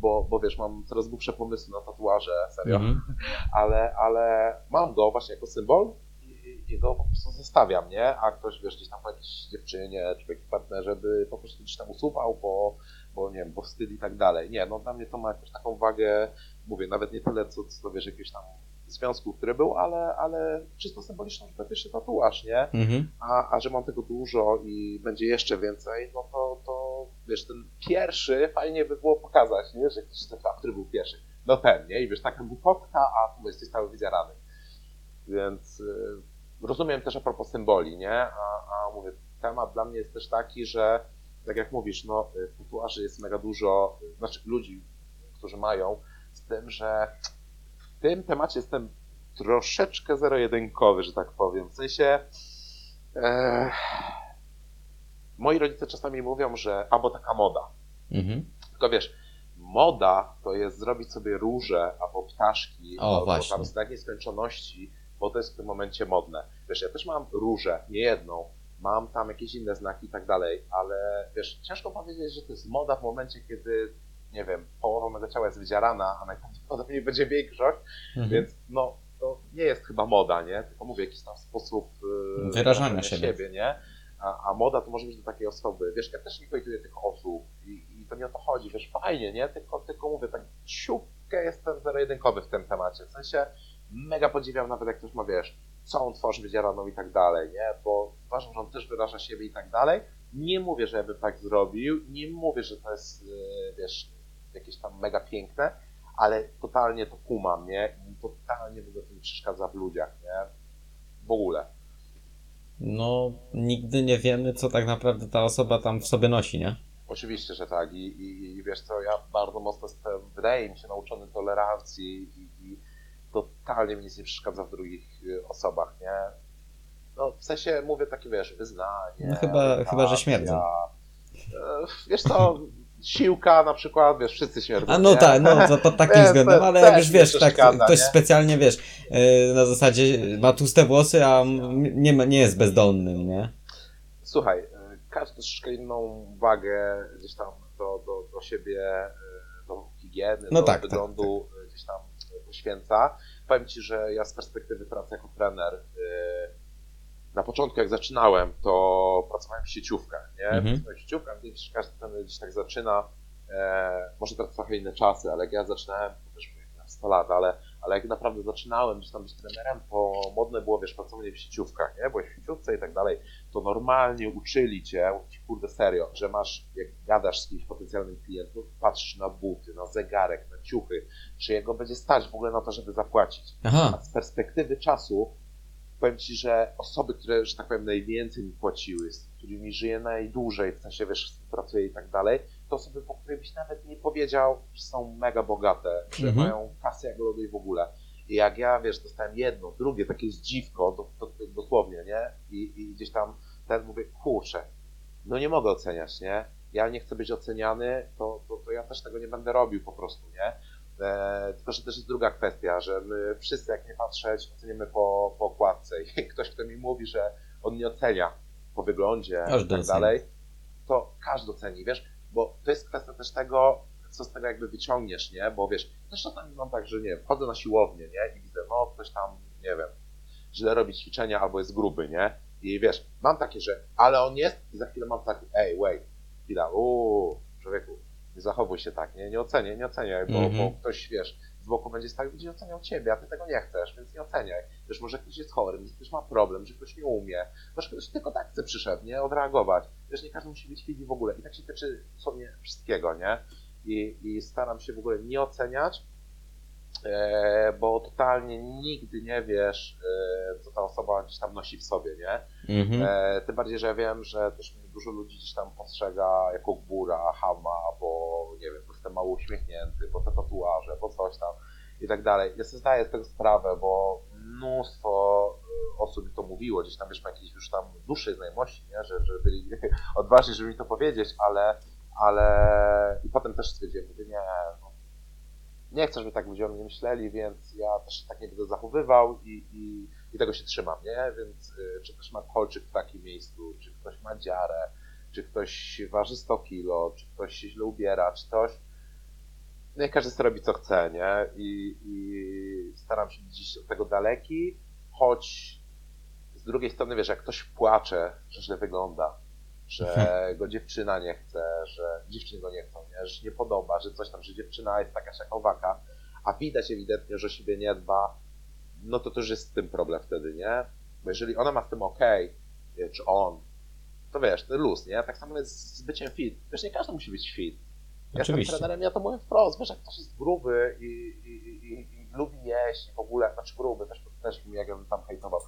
bo, bo wiesz, mam coraz głupsze pomysły na tatuaże, serio, Mhm. [LAUGHS] ale, ale mam go właśnie jako symbol i, i go po prostu zostawiam, nie? A ktoś, wiesz, gdzieś tam po jakiejś dziewczynie czy po jakimś partnerze by po prostu gdzieś tam usuwał, bo, bo nie wiem, bo wstyd i tak dalej. Nie, no dla mnie to ma jakąś taką wagę, mówię, nawet nie tyle, co, co wiesz, jakiegoś tam związku, który był, ale, ale czysto symboliczną, że to pierwszy tatuaż, nie? Mhm. A, a że mam tego dużo i będzie jeszcze więcej, no to, to wiesz, ten pierwszy fajnie by było pokazać, nie? Że ktoś zapyta, który był pierwszy. No ten, nie? I wiesz, taka głupotka, a tu jesteś cały wydzierany. Więc y, rozumiem też a propos symboli, nie? A, a mówię, temat dla mnie jest też taki, że tak jak mówisz, no y, tatuaży jest mega dużo, y, znaczy ludzi, którzy mają, z tym, że w tym temacie jestem troszeczkę zero-jedynkowy, że tak powiem. W sensie e, moi rodzice czasami mówią, że albo taka moda. Mhm. Tylko wiesz, moda to jest zrobić sobie róże albo ptaszki, O, albo właśnie. tam znak nieskończoności, bo to jest w tym momencie modne. Wiesz, ja też mam różę, nie jedną, mam tam jakieś inne znaki i tak dalej, ale wiesz, ciężko powiedzieć, że to jest moda w momencie, kiedy, nie wiem, połowa mego ciała jest wydzierana, a najprawdopodobniej będzie większość, Mhm. więc no, to nie jest chyba moda, nie? Tylko mówię, jakiś tam sposób yy, Wyrażania siebie. nie? A, a moda to może być do takiej osoby. Wiesz, ja też nie hejtuję tych osób i, i to nie o to chodzi, wiesz, fajnie, nie? Tylko, tylko mówię, tak ciupkę jestem zero-jedynkowy w tym temacie. W sensie mega podziwiam nawet jak ktoś ma, wiesz, całą twarz wydzieraną i tak dalej, nie? Bo uważam, że on też wyraża siebie i tak dalej. Nie mówię, że ja bym tak zrobił, nie mówię, że to jest, yy, wiesz, jakieś tam mega piękne, ale totalnie to kumam, nie? I totalnie w ogóle to mi przeszkadza w ludziach, nie? W ogóle. No, nigdy nie wiemy, co tak naprawdę ta osoba tam w sobie nosi, nie? Oczywiście, że tak. I, i, i wiesz co, ja bardzo mocno jestem, wydaje mi się, nauczony tolerancji i, i totalnie mi nic nie przeszkadza w drugich y, osobach, nie? No, w sensie mówię takie, wiesz, wyznanie. No chyba- chyba, że śmierdzą. E, Wiesz co, siłka na przykład, wiesz, wszyscy śmierdzą. A no tak, no to pod [LAUGHS] takim względem, ale jak już wiesz, tak, ktoś nie? specjalnie, wiesz, yy, na zasadzie ma tłuste włosy, a nie, nie jest bezdomnym, nie? Słuchaj, y, każdy troszeczkę inną wagę gdzieś tam do, do, do siebie, y, do higieny, No do tak, wyglądu y, gdzieś tam poświęca. Powiem Ci, że ja z perspektywy pracy jako trener, na początku jak zaczynałem, to pracowałem w sieciówkach, nie? Mhm. Pracowałem w sieciówkach, gdzieś każdy gdzieś tak zaczyna. E, może teraz trochę inne czasy, ale jak ja zaczynałem, to też miałem 100 lat, ale, ale jak naprawdę zaczynałem gdzieś tam być trenerem, to modne było, wiesz, pracowanie w sieciówkach, nie? Byłeś w sieciówce i tak dalej to normalnie uczyli cię, ci, kurde serio, że masz, jak gadasz z kimś potencjalnym klientem, patrzysz na buty, na zegarek, na ciuchy, czy jego będzie stać w ogóle na to, żeby zapłacić. Aha, A z perspektywy czasu powiem ci, że osoby, które, że tak powiem, najwięcej mi płaciły, z którymi żyję najdłużej, w sensie wiesz, z kim pracuję i tak dalej, to osoby, po których byś nawet nie powiedział, że są mega bogate, że Mhm. mają kasę jak lodu i w ogóle. I jak ja, wiesz, dostałem jedno, drugie, takie zdziwko, do, do, dosłownie, nie? I, I gdzieś tam ten mówię, kurczę, no nie mogę oceniać, nie? Ja nie chcę być oceniany, to, to, to ja też tego nie będę robił po prostu, nie? E, tylko, że też jest druga kwestia, że my wszyscy, jak nie patrzeć, oceniamy po, po okładce. [LAUGHS] I ktoś, kto mi mówi, że on nie ocenia po wyglądzie i tak dalej, to każdy oceni, wiesz? Bo to jest kwestia też tego, co z tego jakby wyciągniesz, nie? Bo wiesz, też czasami mam tak, że nie wiem, wchodzę na siłownię, nie? I widzę, no ktoś tam, nie wiem, źle robi ćwiczenia albo jest gruby, nie? I wiesz, mam takie, że ale on jest i za chwilę mam taki, ej, wait, chwila, uuu, człowieku, zachowuj się tak, nie, nie oceniaj, nie oceniaj, bo, Mhm. bo ktoś, wiesz, z boku będzie stał i będzie oceniał ciebie, a ty tego nie chcesz, więc nie oceniaj. Wiesz, może ktoś jest chory, może ktoś ma problem, że ktoś nie umie, może ktoś tylko tak chce przyszedł, nie, odreagować. Wiesz, nie każdy musi być fit i w ogóle. I tak się tyczy w sumie wszystkiego, nie? I, i staram się w ogóle nie oceniać, e, bo totalnie nigdy nie wiesz, e, co ta osoba gdzieś tam nosi w sobie, nie? mhm. E, tym bardziej, że ja wiem, że też dużo ludzi gdzieś tam postrzega jako gbura, hama, bo nie wiem, bo jestem mało uśmiechnięty, bo te tatuaże, bo coś tam i tak dalej. Ja sobie zdaję z tego sprawę, bo mnóstwo e, osób mi to mówiło, gdzieś tam wiesz, po jakiejś już tam dłuższej znajomości, nie? Że, że byli [LAUGHS] odważni, żeby mi to powiedzieć, ale, ale i potem też stwierdziłem, mówię, nie, no, nie chcę, żeby tak ludzie o mnie myśleli, więc ja też tak nie będę zachowywał i, i, i tego się trzymam, nie? Więc y, czy ktoś ma kolczyk w takim miejscu, czy ktoś ma dziarę, czy ktoś waży 100 kilo, czy ktoś się źle ubiera, czy coś. niech każdy sobie robi co chce, nie? I, i staram się gdzieś od tego daleki, choć z drugiej strony, wiesz, jak ktoś płacze, że źle wygląda, że go dziewczyna nie chce, że dziewczyny go nie chcą, nie? że się nie podoba, że coś tam, że dziewczyna jest taka owaka, a widać ewidentnie, że o siebie nie dba, no to już jest z tym problem wtedy, nie? Bo jeżeli ona ma z tym okej, okay, czy on, to wiesz, to luz, nie? Tak samo jest z byciem fit. Wiesz, nie każdy musi być fit. Ja Oczywiście. jestem trenerem, ja to mówię wprost, wiesz, jak ktoś jest gruby i, i, i, i lubi jeść i w ogóle, znaczy gruby, też, też jak ja bym tam hejtował.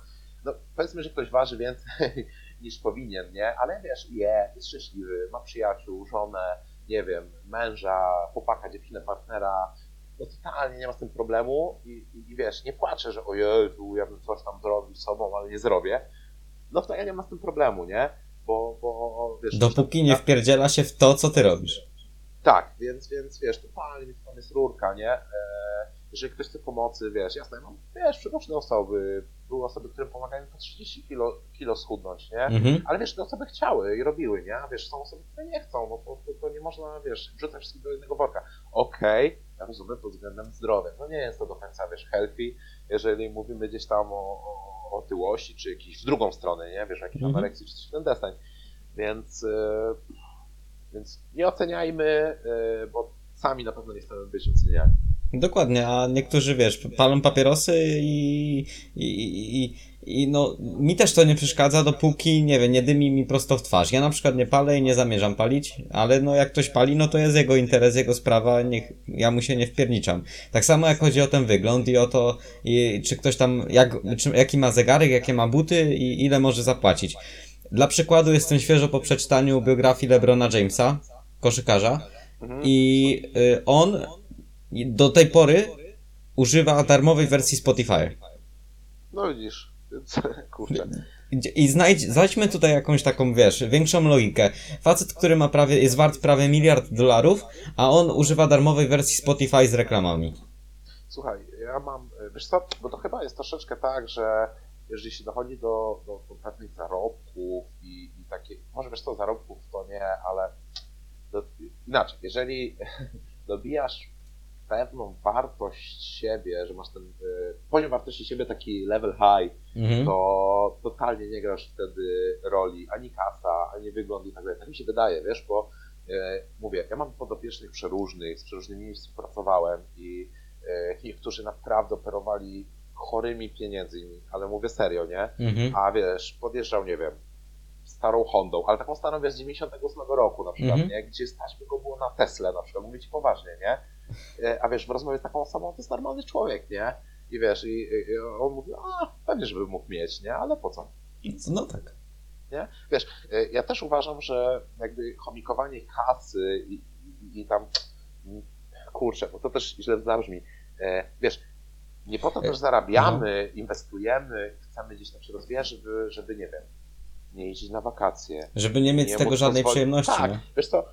No powiedzmy, że ktoś waży więcej [LAUGHS] niż powinien, nie? Ale wiesz, je, jest szczęśliwy, ma przyjaciół, żonę, nie wiem, męża, chłopaka, dziewczynę, partnera, no totalnie nie ma z tym problemu i, i, i wiesz, nie płaczę, że o Jezu, ja bym coś tam zrobił z sobą, ale nie zrobię. No to ja nie ma z tym problemu, nie? Bo, bo wiesz... Dopóki nie wpierdziela się w to, co ty robisz. Tak, więc, więc wiesz, totalnie tam jest rurka, nie? E, jeżeli ktoś chce pomocy, wiesz, jasne, mam, wiesz, przeróżne osoby, były osoby, którym pomagają po 30 kilo, kilo schudnąć, nie? Mhm. Ale wiesz, te osoby chciały i robiły, nie? A wiesz, są osoby, które nie chcą, no to, to, to nie można, wiesz, wrzucać wszystkich do jednego worka. Okej, okay, ja rozumiem pod względem zdrowia, no nie jest to do końca, wiesz, healthy, jeżeli mówimy gdzieś tam o, o, o tyłości, czy jakiejś w drugą stronę, nie? Wiesz, jakiejś Mhm. anoreksji, czy coś w ten deseń. Więc, e, więc nie oceniajmy, e, bo sami na pewno nie chcemy być oceniani. Dokładnie, a niektórzy, wiesz, palą papierosy i, i, i, i no, mi też to nie przeszkadza, dopóki, nie wiem, nie dymi mi prosto w twarz. Ja na przykład nie palę i nie zamierzam palić, ale no jak ktoś pali, no to jest jego interes, jego sprawa, niech, ja mu się nie wpierniczam. Tak samo jak chodzi o ten wygląd i o to, i, czy ktoś tam, jak, czy, jaki ma zegarek, jakie ma buty i ile może zapłacić. Dla przykładu jestem świeżo po przeczytaniu biografii LeBrona Jamesa, koszykarza, Mhm. i y, on do tej pory używa darmowej wersji Spotify. No widzisz, [LAUGHS] kurczę. I znajdź, znajdźmy tutaj jakąś taką, wiesz, większą logikę. Facet, który ma prawie, jest wart prawie miliard dolarów, a on używa darmowej wersji Spotify z reklamami. Słuchaj, ja mam, wiesz co, bo to chyba jest troszeczkę tak, że jeżeli się dochodzi do, do, do pewnych zarobków i, i takie, może wiesz co, zarobków to nie, ale do, inaczej, jeżeli [LAUGHS] dobijasz pewną wartość siebie, że masz ten y, poziom wartości siebie taki level high, Mhm. to totalnie nie grasz wtedy roli ani kasa, ani wygląd i tak dalej. Tak mi się wydaje, wiesz, bo e, mówię, ja mam podopiecznych przeróżnych, z przeróżnymi współpracowałem i e, niektórzy naprawdę operowali chorymi pieniędzmi, ale mówię serio, nie? Mhm. A wiesz, podjeżdżał, nie wiem, starą Hondą, ale taką starą, wiesz, z 98 roku na przykład, Mhm. nie? Gdzie stać by go było na Tesla na przykład, mówię ci poważnie, nie? E, A wiesz, w rozmowie z taką osobą to jest normalny człowiek, nie? I wiesz, i, i on mówi, a pewnie, żeby mógł mieć, nie? Ale po co? No tak. Nie? Wiesz, e, ja też uważam, że jakby chomikowanie kasy i, i, i tam, kurczę, bo to też źle zabrzmi, E, wiesz, nie po to też zarabiamy, inwestujemy, chcemy gdzieś tam się rozwijać, żeby, żeby, nie wiem, nie jeździć na wakacje. Żeby nie mieć z tego żadnej przyjemności. Tak, nie? wiesz co,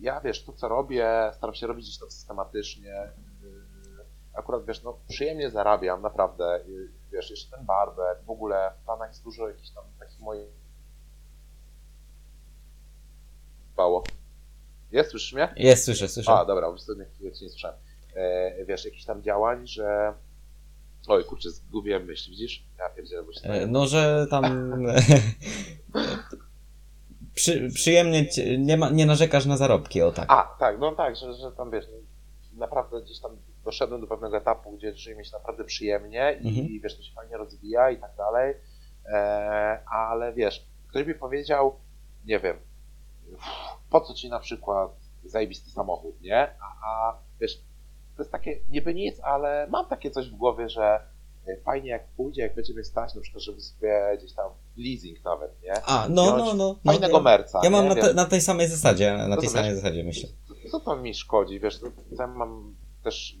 ja wiesz, to co robię, staram się robić gdzieś to systematycznie. e, Akurat wiesz, no przyjemnie zarabiam, naprawdę. Wiesz, jeszcze ten barber, w ogóle w planach jest dużo jakichś tam takich moich. Bało. Jest, słyszysz mnie? Jest, słyszę, słyszę. A, dobra, sobie nie, nie słyszałem. E, wiesz, jakichś tam działań, że. Oj, kurczę, zgubiłem myśl, widzisz? Ja pierdzielę, bo się E, No, że tam... [LAUGHS] Przy, przyjemnie, nie, ma, nie narzekasz na zarobki, o tak. A, tak, no tak, że, że tam wiesz, naprawdę gdzieś tam doszedłem do pewnego etapu, gdzie żyje mi się naprawdę przyjemnie i Mhm. wiesz, to się fajnie rozwija i tak dalej, e, ale wiesz, ktoś mi powiedział, nie wiem, po co ci na przykład zajebisty samochód, nie? A, a wiesz, to jest takie niby nic, ale mam takie coś w głowie, że fajnie jak pójdzie, jak będziemy stać, na przykład, żeby sobie gdzieś tam leasing nawet, nie? A, no, Wziąć no, no. no Fajnego ja, merca. ja mam na, te, na tej samej zasadzie, na tej samej zasadzie myślę. co to mi szkodzi, wiesz, to ja mam też,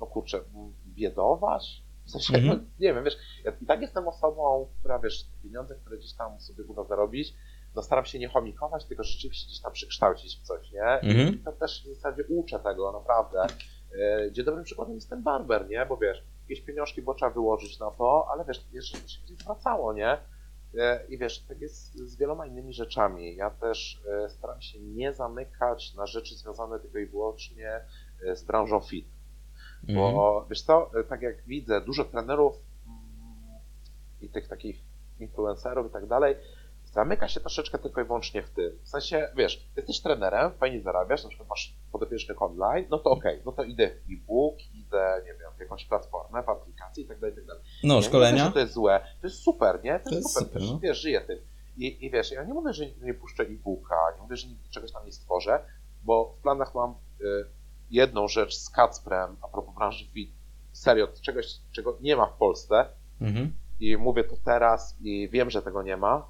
no kurczę, biedować? W sensie, Mhm. no, nie wiem, wiesz, ja i tak jestem osobą, która, wiesz, pieniądze, które gdzieś tam sobie uda zarobić, no staram się nie chomikować, tylko rzeczywiście gdzieś tam przekształcić w coś, nie? Mhm. I to też w zasadzie uczę tego, naprawdę. E, Gdzie dobrym przykładem jest ten barber, nie? Bo wiesz, jakieś pieniążki było trzeba wyłożyć na to, ale wiesz, jeszcze się gdzieś wracało, nie? E, I wiesz, tak jest z wieloma innymi rzeczami. Ja też e, staram się nie zamykać na rzeczy związane tylko i wyłącznie e, z branżą fit. Mhm. Bo wiesz co, tak jak widzę, dużo trenerów mm, i tych takich influencerów i tak dalej, zamyka się troszeczkę tylko i wyłącznie w tym. W sensie, wiesz, jesteś trenerem, fajnie zarabiasz, na przykład masz podopiecznych online, no to okej, no to idę w e-book, nie wiem, jakąś platformę, w aplikację i tak dalej, i tak dalej. No, Ja Nie mówię, szkolenia? to jest złe, to jest super, nie? To, To jest super, super, wiesz, no. wiesz, żyję tym. I, I wiesz, ja nie mówię, że nigdy nie puszczę e-booka, nie mówię, że nigdy czegoś tam nie stworzę, bo w planach mam y, jedną rzecz z Kacprem, a propos branży fit, serio, czegoś, czego nie ma w Polsce, Mhm. i mówię to teraz i wiem, że tego nie ma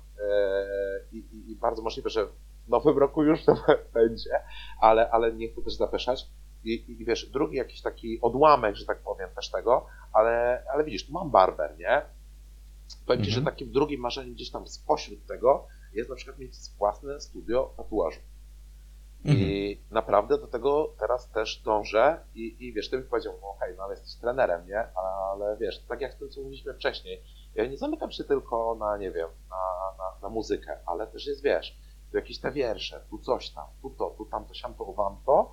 i, i, i bardzo możliwe, że w nowym roku już to [LAUGHS] będzie, ale, ale nie chcę też zapeszać. I, i, wiesz, drugi jakiś taki odłamek, że tak powiem, też tego, ale, ale widzisz, tu mam barber, nie? Powiem ci, Mhm. że takim drugim marzeniem gdzieś tam spośród tego jest na przykład mieć własne studio tatuażu. Mhm. I naprawdę do tego teraz też dążę i, i wiesz, ty mi powiedział, no okej, no ale jesteś trenerem, nie? Ale wiesz, tak jak to, co mówiliśmy wcześniej, ja nie zamykam się tylko na, nie wiem, na, na, na muzykę, ale też jest, wiesz, tu jakieś te wiersze, tu coś tam, tu to, tu tamto, siamto, wamto, bo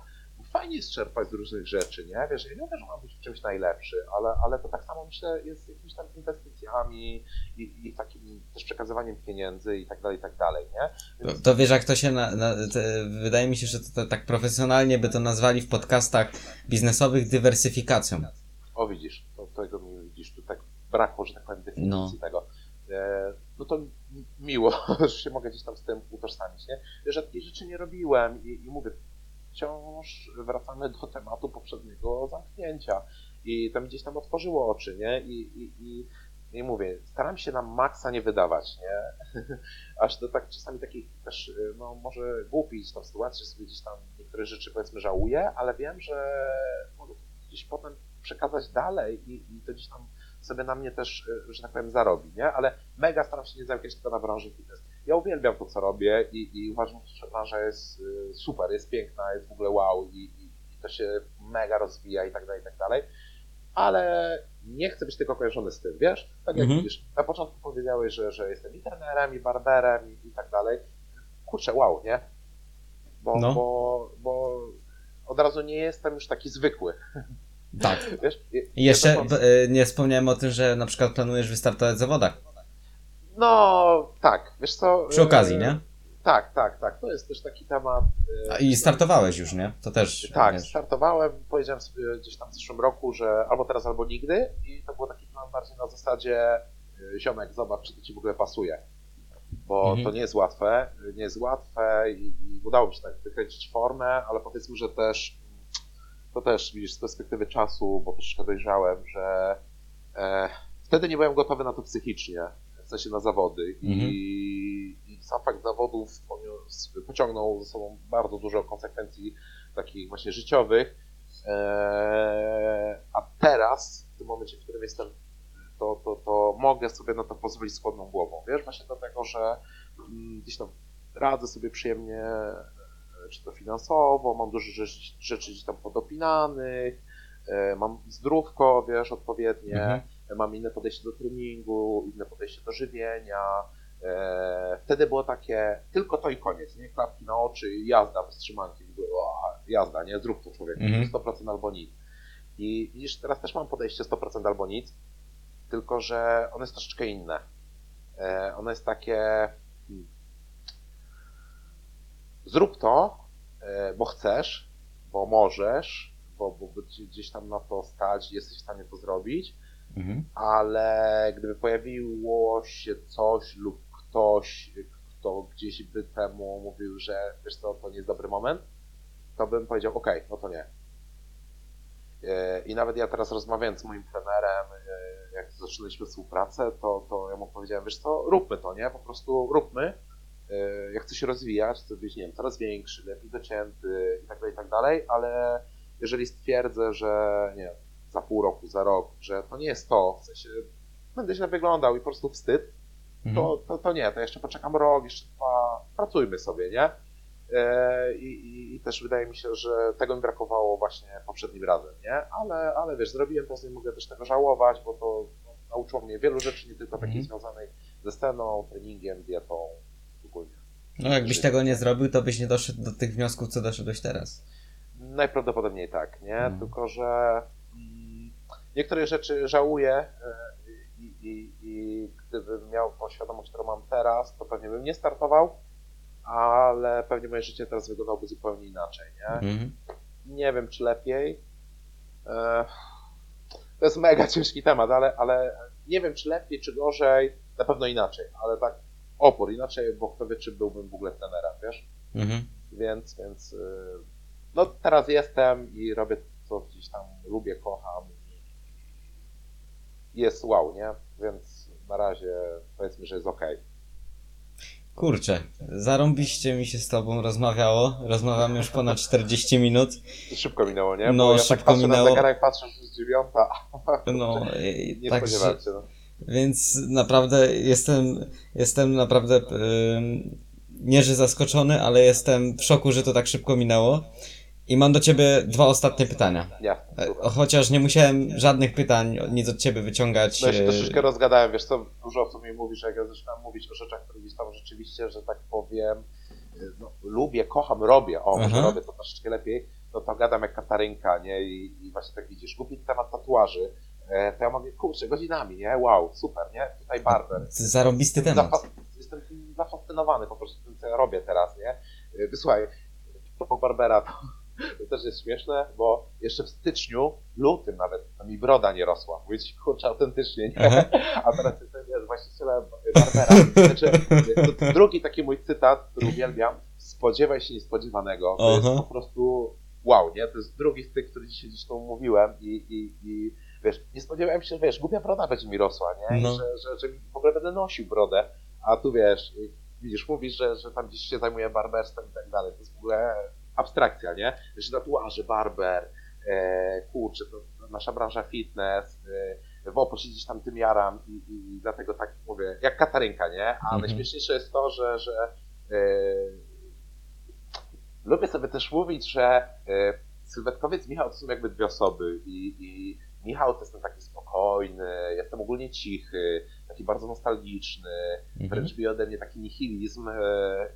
fajnie jest czerpać z różnych rzeczy, nie? Wiesz, ja że mam być w czymś najlepszy, ale, ale to tak samo myślę jest z jakimiś tam inwestycjami i, i takim też przekazywaniem pieniędzy i tak dalej, i tak dalej, nie? To, to wiesz, jak to się. Na, na, te, wydaje mi się, że to, to tak profesjonalnie by to nazwali w podcastach biznesowych dywersyfikacją. O widzisz, to tego mi widzisz, tu tak brakło, że tak powiem, definicji No. tego. E, no to miło, [LAUGHS] że się mogę gdzieś tam z tym utożsamić, nie? Takich rzeczy nie robiłem i, i mówię, wciąż wracamy do tematu poprzedniego zamknięcia i to mi gdzieś tam otworzyło oczy, nie? I, i, i, i mówię, staram się na maksa nie wydawać, nie? [LAUGHS] Aż do tak czasami takich też, no może głupić tą sytuację, sobie gdzieś tam niektóre rzeczy powiedzmy żałuję, ale wiem, że mogę gdzieś potem przekazać dalej i, i to gdzieś tam sobie na mnie też, y, że tak powiem, zarobi, nie? Ale mega staram się nie zamykać tylko na branży fitness. Ja uwielbiam to, co robię i, i uważam, że branża jest y, super, jest piękna, jest w ogóle wow i, i, to się mega rozwija i tak dalej, i tak dalej. Ale nie chcę być tylko kojarzony z tym, wiesz? Tak jak Mhm. widzisz, na początku powiedziałeś, że, że jestem i trenerem, i barberem, i, i tak dalej. Kurczę, wow, nie? Bo, No. bo, bo od razu nie jestem już taki zwykły, Tak. [LAUGHS] wiesz? I jeszcze b- y, nie wspomniałem o tym, że na przykład planujesz wystartować w zawodach. No, tak, wiesz co? Przy okazji, e, nie? Tak, tak, tak. To jest też taki temat. e, A I startowałeś już, nie? To też. Tak, wiesz. startowałem, powiedziałem sobie gdzieś tam w zeszłym roku, że albo teraz, albo nigdy i to był taki plan bardziej na zasadzie e, ziomek, zobacz, czy to ci w ogóle pasuje. Bo Mhm. to nie jest łatwe, nie jest łatwe i, i udało mi się tak wykręcić formę, ale powiedzmy, że też to też widzisz z perspektywy czasu, bo troszeczkę dojrzałem, że e, wtedy nie byłem gotowy na to psychicznie, w sensie na zawody i, Mhm. i sam fakt zawodów pociągnął ze sobą bardzo dużo konsekwencji takich właśnie życiowych, e, a teraz, w tym momencie, w którym jestem, to, to, to mogę sobie na to pozwolić z chłodną głową, wiesz, właśnie dlatego, że mm, gdzieś tam radzę sobie przyjemnie, e, czy to finansowo, mam dużo rzeczy, rzeczy gdzieś tam podopinanych, e, mam zdrówko, wiesz, odpowiednie, Mhm. Mam inne podejście do treningu, inne podejście do żywienia. E, wtedy było takie tylko to i koniec, nie? Klapki na oczy, jazda bez trzymanki, o, jazda, nie? Zrób to człowiek, Mhm. 100% albo nic. I widzisz, teraz też mam podejście 100% albo nic, tylko że ono jest troszeczkę inne. E, ono jest takie, hmm, zrób to, e, bo chcesz, bo możesz, bo, bo gdzieś tam na to stać, jesteś w stanie to zrobić, Mhm. ale gdyby pojawiło się coś lub ktoś, kto gdzieś by temu mówił, że wiesz co, to nie jest dobry moment, to bym powiedział, okej, no to nie. E, I nawet ja teraz rozmawiając z moim trenerem, e, jak zaczynaliśmy współpracę, to, to ja mu powiedziałem, wiesz co, róbmy to, nie? Po prostu róbmy. E, Ja chcę się rozwijać, chcę być, nie wiem, coraz większy, lepiej docięty i tak dalej, i tak dalej, ale jeżeli stwierdzę, że nie za pół roku, za rok, że to nie jest to, w sensie będę źle wyglądał i po prostu wstyd, Mhm. to, to, to nie, to jeszcze poczekam rok, jeszcze dwa, pracujmy sobie, nie? E, I, i, I też wydaje mi się, że tego mi brakowało właśnie poprzednim razem, nie? Ale, ale wiesz, zrobiłem to, nie mogę też tego żałować, bo to no, nauczyło mnie wielu rzeczy, nie tylko takich Mhm. związanych ze sceną, treningiem, dietą, ogólnie. No jakbyś tego nie zrobił, to byś nie doszedł do tych wniosków, co doszedłeś teraz. Najprawdopodobniej tak, nie? Mhm. Tylko, że niektóre rzeczy żałuję e, i, i, i gdybym miał tą świadomość, którą mam teraz, to pewnie bym nie startował, ale pewnie moje życie teraz wyglądałoby zupełnie inaczej, nie? Mhm. Nie wiem, czy lepiej. E, To jest mega ciężki temat, ale, ale nie wiem, czy lepiej, czy gorzej. Na pewno inaczej, ale tak opór inaczej, bo kto wie, czy byłbym w ogóle trenerem, wiesz? Mhm. Więc, więc y, no teraz jestem i robię co gdzieś tam lubię, kocham jest wow, nie? Więc na razie powiedzmy, że jest ok. Kurczę, zarąbiście mi się z tobą rozmawiało. Rozmawiamy już ponad 40 minut. Szybko minęło, nie? No, Bo ja szybko tak patrzę minęło. na zegarek, patrzę, że jest dziewiąta. [LAUGHS] No, [LAUGHS] Nie spodziewałem się. No. więc naprawdę jestem, jestem naprawdę ym, nie, że zaskoczony, ale jestem w szoku, że to tak szybko minęło. I mam do ciebie dwa ostatnie pytania. Jasne, E. Chociaż nie musiałem żadnych pytań, nic od ciebie wyciągać. No ja się e, troszeczkę rozgadałem, wiesz co, dużo osób mi mówi, że jak ja zaczynam mówić o rzeczach, które gdzieś tam rzeczywiście, że tak powiem, no, lubię, kocham, robię, o, może Aha. robię to troszeczkę lepiej, no to gadam jak Katarynka, nie, i, i właśnie tak widzisz, głupi temat tatuaży, e, to ja mówię, kurczę, godzinami, nie, wow, super, nie, tutaj barber. Zarąbisty temat. Jestem zafascynowany po prostu tym, co ja robię teraz, nie. E, Wysłuchaj, po Barbera to, to też jest śmieszne, bo jeszcze w styczniu, lutym nawet, mi broda nie rosła. Mówię ci, kurczę, autentycznie, nie? Aha. A teraz jestem, wiesz, właścicielem Barbera. Znaczy, drugi taki mój cytat, który uwielbiam, spodziewaj się niespodziewanego. To jest po prostu wow, nie? To jest drugi z tych, który dzisiaj tu mówiłem i, i, i wiesz, nie spodziewałem się, że wiesz, głupia broda będzie mi rosła, nie? No. Że, że, że w ogóle będę nosił brodę, a tu wiesz, widzisz, mówisz, że, że tam gdzieś się zajmuje barberstwem i tak dalej. To jest w ogóle abstrakcja, nie? Wiesz, tatuaże, barber, e, kurczę, to nasza branża fitness, e, w opo się gdzieś tam tym jaram i, i, i dlatego tak mówię, jak Katarynka, nie? A Mhm. najśmieszniejsze jest to, że, że e, lubię sobie też mówić, że e, sylwetkowiec Michał to są jakby dwie osoby i, i Michał to jest ten taki spokojny, jestem ogólnie cichy, taki bardzo nostalgiczny, Mhm. wręcz bije ode mnie taki nihilizm e,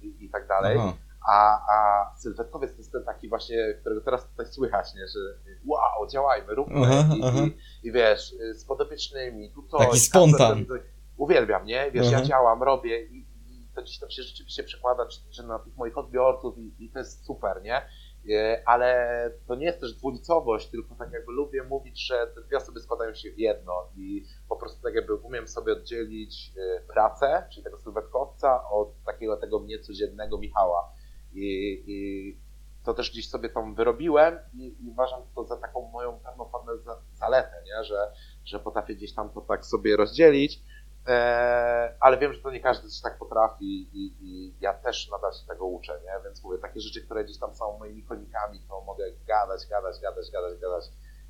i, i tak dalej. Aha. A, a sylwetkowiec to jest ten taki właśnie, którego teraz tutaj słychać, nie? że wow, działajmy, róbmy Aha, I, aha. I, i wiesz, y, z podopiecznymi, tu to. Taki spontan. to- Uwielbiam, nie? Wiesz, ja Aha. działam, robię i, i to gdzieś tam się rzeczywiście przekłada, czy, czy na tych moich odbiorców i, i to jest super, nie? Y, Ale to nie jest też dwulicowość, tylko tak jakby lubię mówić, że te dwie osoby składają się w jedno i po prostu tak jakby umiem sobie oddzielić y, pracę, czyli tego sylwetkowca od takiego tego mnie codziennego Michała. I, i to też gdzieś sobie tam wyrobiłem i, i uważam to za taką moją pewną formę zaletę, nie? Że, że potrafię gdzieś tam to tak sobie rozdzielić. E, ale wiem, że to nie każdy też tak potrafi i, i ja też nadal się tego uczę, nie? Więc mówię, takie rzeczy, które gdzieś tam są moimi konikami, to mogę gadać, gadać, gadać, gadać, gadać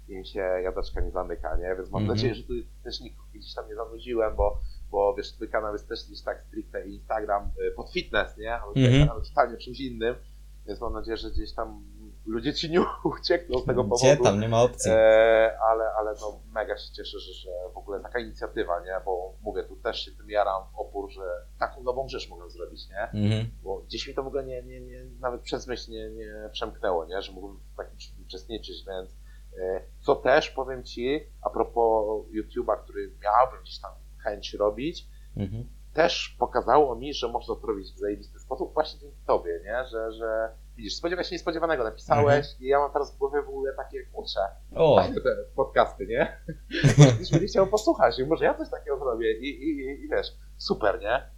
i mi się jadaczka nie zamyka, nie? Więc mam Mhm. nadzieję, że tu też nikogo gdzieś tam nie zanudziłem, bo, bo wiesz, twój kanał jest też gdzieś tak stricte Instagram y, pod fitness, nie? A Mhm. mhm. kanał totalnie czymś innym, więc mam nadzieję, że gdzieś tam ludzie ci nie [LAUGHS] uciekną z tego powodu. Gdzie tam, nie ma opcji. E, ale, ale no mega się cieszę, że, że w ogóle taka inicjatywa, nie? Bo mówię, tu też się tym jaram w opór, że taką nową rzecz mogę zrobić, nie? Mhm. Bo gdzieś mi to w ogóle nie, nie, nie nawet przez myśl nie, nie przemknęło, nie? Że mógłbym w takim uczestniczyć, więc e, co też powiem Ci, a propos YouTube'a, który miałbym gdzieś tam chęć robić, Mhm. też pokazało mi, że można to robić w zajebisty sposób właśnie dzięki Tobie, nie? Że, że widzisz, spodziewaj się niespodziewanego, napisałeś i ja mam teraz w głowie w ogóle takie, kurczę, O, fajne te podcasty, nie? [LAUGHS] Ktoś będzie chciał posłuchać i może ja coś takiego zrobię i, i, i, i wiesz, super, nie?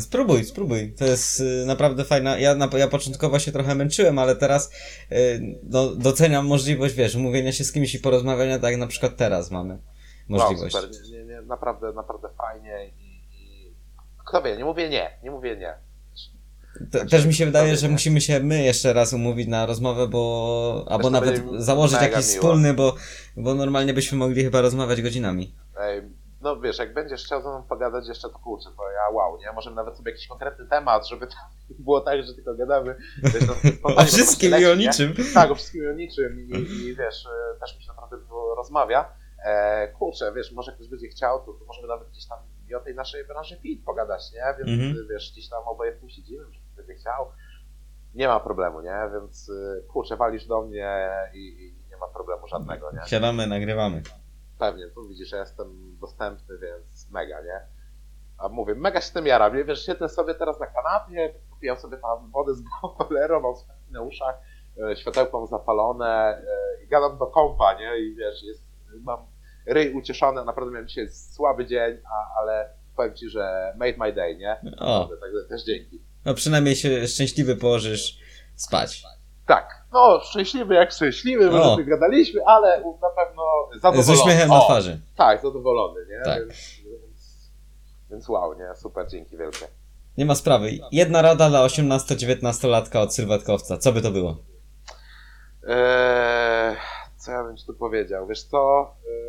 spróbuj, spróbuj. To jest y, naprawdę fajna. Ja, na, ja początkowo się trochę męczyłem, ale teraz y, no, doceniam możliwość, wiesz, mówienia się z kimś i porozmawiania, tak jak na przykład teraz mamy możliwość. Wow, super, nie, naprawdę, naprawdę fajnie i, i kto wie, nie mówię nie, nie mówię nie. Te, też mi się wydaje, że musimy się my jeszcze raz umówić na rozmowę, bo albo nawet założyć jakiś miło. wspólny, bo, bo normalnie byśmy mogli chyba rozmawiać godzinami. Ej, No wiesz, jak będziesz chciał ze mną pogadać jeszcze, to kurczę, to ja wow, nie? Możemy nawet sobie jakiś konkretny temat, żeby to [LAUGHS] było tak, że tylko gadamy. Wiesz, no, [LAUGHS] O wszystkim prostu i o leci, nie? niczym. Tak, o wszystkim i o niczym i, i wiesz, e, też mi się naprawdę było rozmawia. E, kurczę, wiesz, może ktoś będzie chciał, to, to możemy nawet gdzieś tam i o tej naszej branży fit pogadać, nie? Więc Mhm. wiesz, gdzieś tam oboje w tym siedzimy, że ktoś będzie chciał. nie ma problemu, nie? Więc y, kurczę, walisz do mnie i, i nie ma problemu żadnego, nie? Siadamy, nagrywamy. Pewnie, tu widzisz, że jestem dostępny, więc mega, nie? A mówię, mega się tym jaram, nie? Wiesz, siedzę sobie teraz na kanapie, popijam sobie tam wodę z boilerą, mam słuchawki na uszach, e, światełko zapalone e, i gadam do kompa, nie? I wiesz, jest, mam ryj ucieszony, naprawdę miałem dzisiaj słaby dzień, a, ale powiem Ci, że made my day, nie? O, Także też dzięki. no przynajmniej się szczęśliwy położysz spać. Tak, no szczęśliwy jak szczęśliwy, bo O. gadaliśmy, ale na pewno zadowolony. Z uśmiechem na twarzy. Tak, zadowolony, nie? Tak. Więc, więc, więc wow, nie? Super, dzięki wielkie. Nie ma sprawy. Jedna rada dla 18-19-latka od sylwetkowca. Co by to było? Eee, co ja bym ci tu powiedział? Wiesz co? Eee,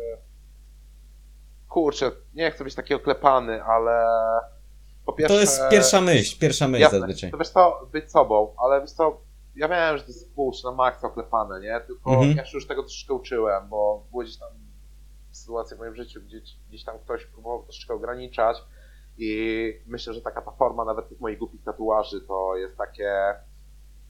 kurczę, nie chcę być taki oklepany, ale po pierwsze... To jest pierwsza myśl, pierwsza myśl Jasne. zazwyczaj. To wiesz co, być sobą, ale wiesz co, ja wiem, że to jest kurcz na maksa oklepane, nie? Tylko Mhm. ja się już tego troszeczkę uczyłem, bo było gdzieś tam sytuacje w moim życiu, gdzie gdzieś tam ktoś próbował troszeczkę ograniczać i myślę, że taka ta forma nawet tych moich głupich tatuaży to jest takie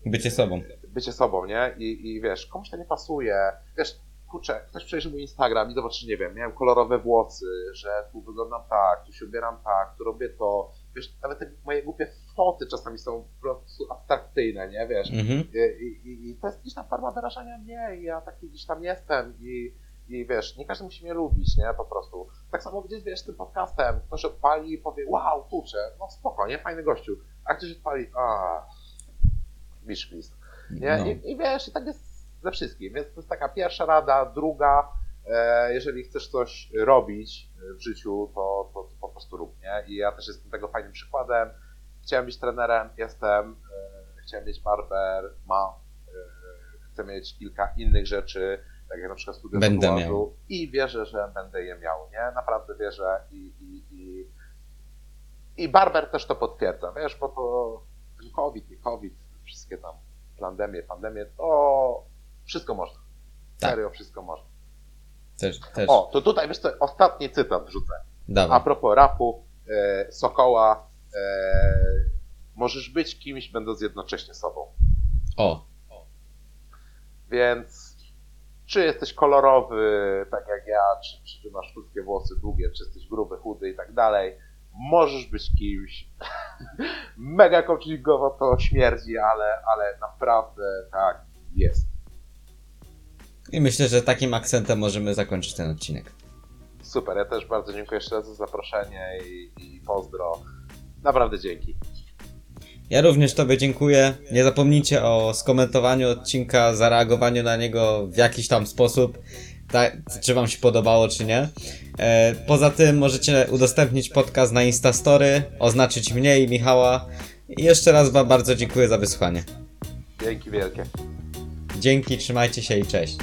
Bycie sobą. bycie sobą, nie? I, I wiesz, komuś to nie pasuje. Wiesz, kurczę, ktoś przejrzy mój Instagram i zobaczy, nie wiem, miałem kolorowe włosy, że tu wyglądam tak, tu się ubieram tak, tu robię to. Wiesz, nawet te moje głupie foty czasami są po prostu abstrakcyjne, nie? Wiesz, Mhm. i, i, I to jest gdzieś tam forma wyrażania mnie i ja taki gdzieś tam jestem i, i wiesz, nie każdy musi mnie lubić, nie? Po prostu. Tak samo gdzieś, wiesz, tym podcastem, ktoś odpali i powie, wow, kurczę, no spoko, nie? Fajny gościu. A ktoś odpali, a list. Nie? No. I, I wiesz, i tak jest ze wszystkim. Więc to jest taka pierwsza rada. Druga, e, jeżeli chcesz coś robić e, w życiu, to, to, to po prostu rób, nie? I ja też jestem tego fajnym przykładem. Chciałem być trenerem, jestem. E, chciałem mieć barber, mam. E, chcę mieć kilka innych rzeczy, tak jak na przykład studia Będę miał. I wierzę, że będę je miał, nie? Naprawdę wierzę i, i, i, i barber też to potwierdza, wiesz, bo to COVID, nie COVID, wszystkie tam pandemie, pandemie, to wszystko można. Tak. Serio, wszystko można. Też, też. O, to tutaj, wiesz co, ostatni cytat wrzucę. A Dawaj. propos rapu, e, Sokoła, e, możesz być kimś, będąc jednocześnie sobą. O, Więc czy jesteś kolorowy, tak jak ja, czy, czy, czy masz krótkie włosy długie, czy jesteś gruby, chudy i tak dalej, możesz być kimś. [LAUGHS] Mega coachingowo to śmierdzi, ale, ale naprawdę tak jest. I myślę, że takim akcentem możemy zakończyć ten odcinek. Super, ja też bardzo dziękuję jeszcze raz za zaproszenie i, i pozdro. Naprawdę dzięki. Ja również Tobie dziękuję. Nie zapomnijcie o skomentowaniu odcinka, zareagowaniu na niego w jakiś tam sposób, tak, czy Wam się podobało, czy nie. E, poza tym możecie udostępnić podcast na Instastory, oznaczyć mnie i Michała. I jeszcze raz Wam bardzo dziękuję za wysłuchanie. Dzięki wielkie. Dzięki, trzymajcie się i cześć.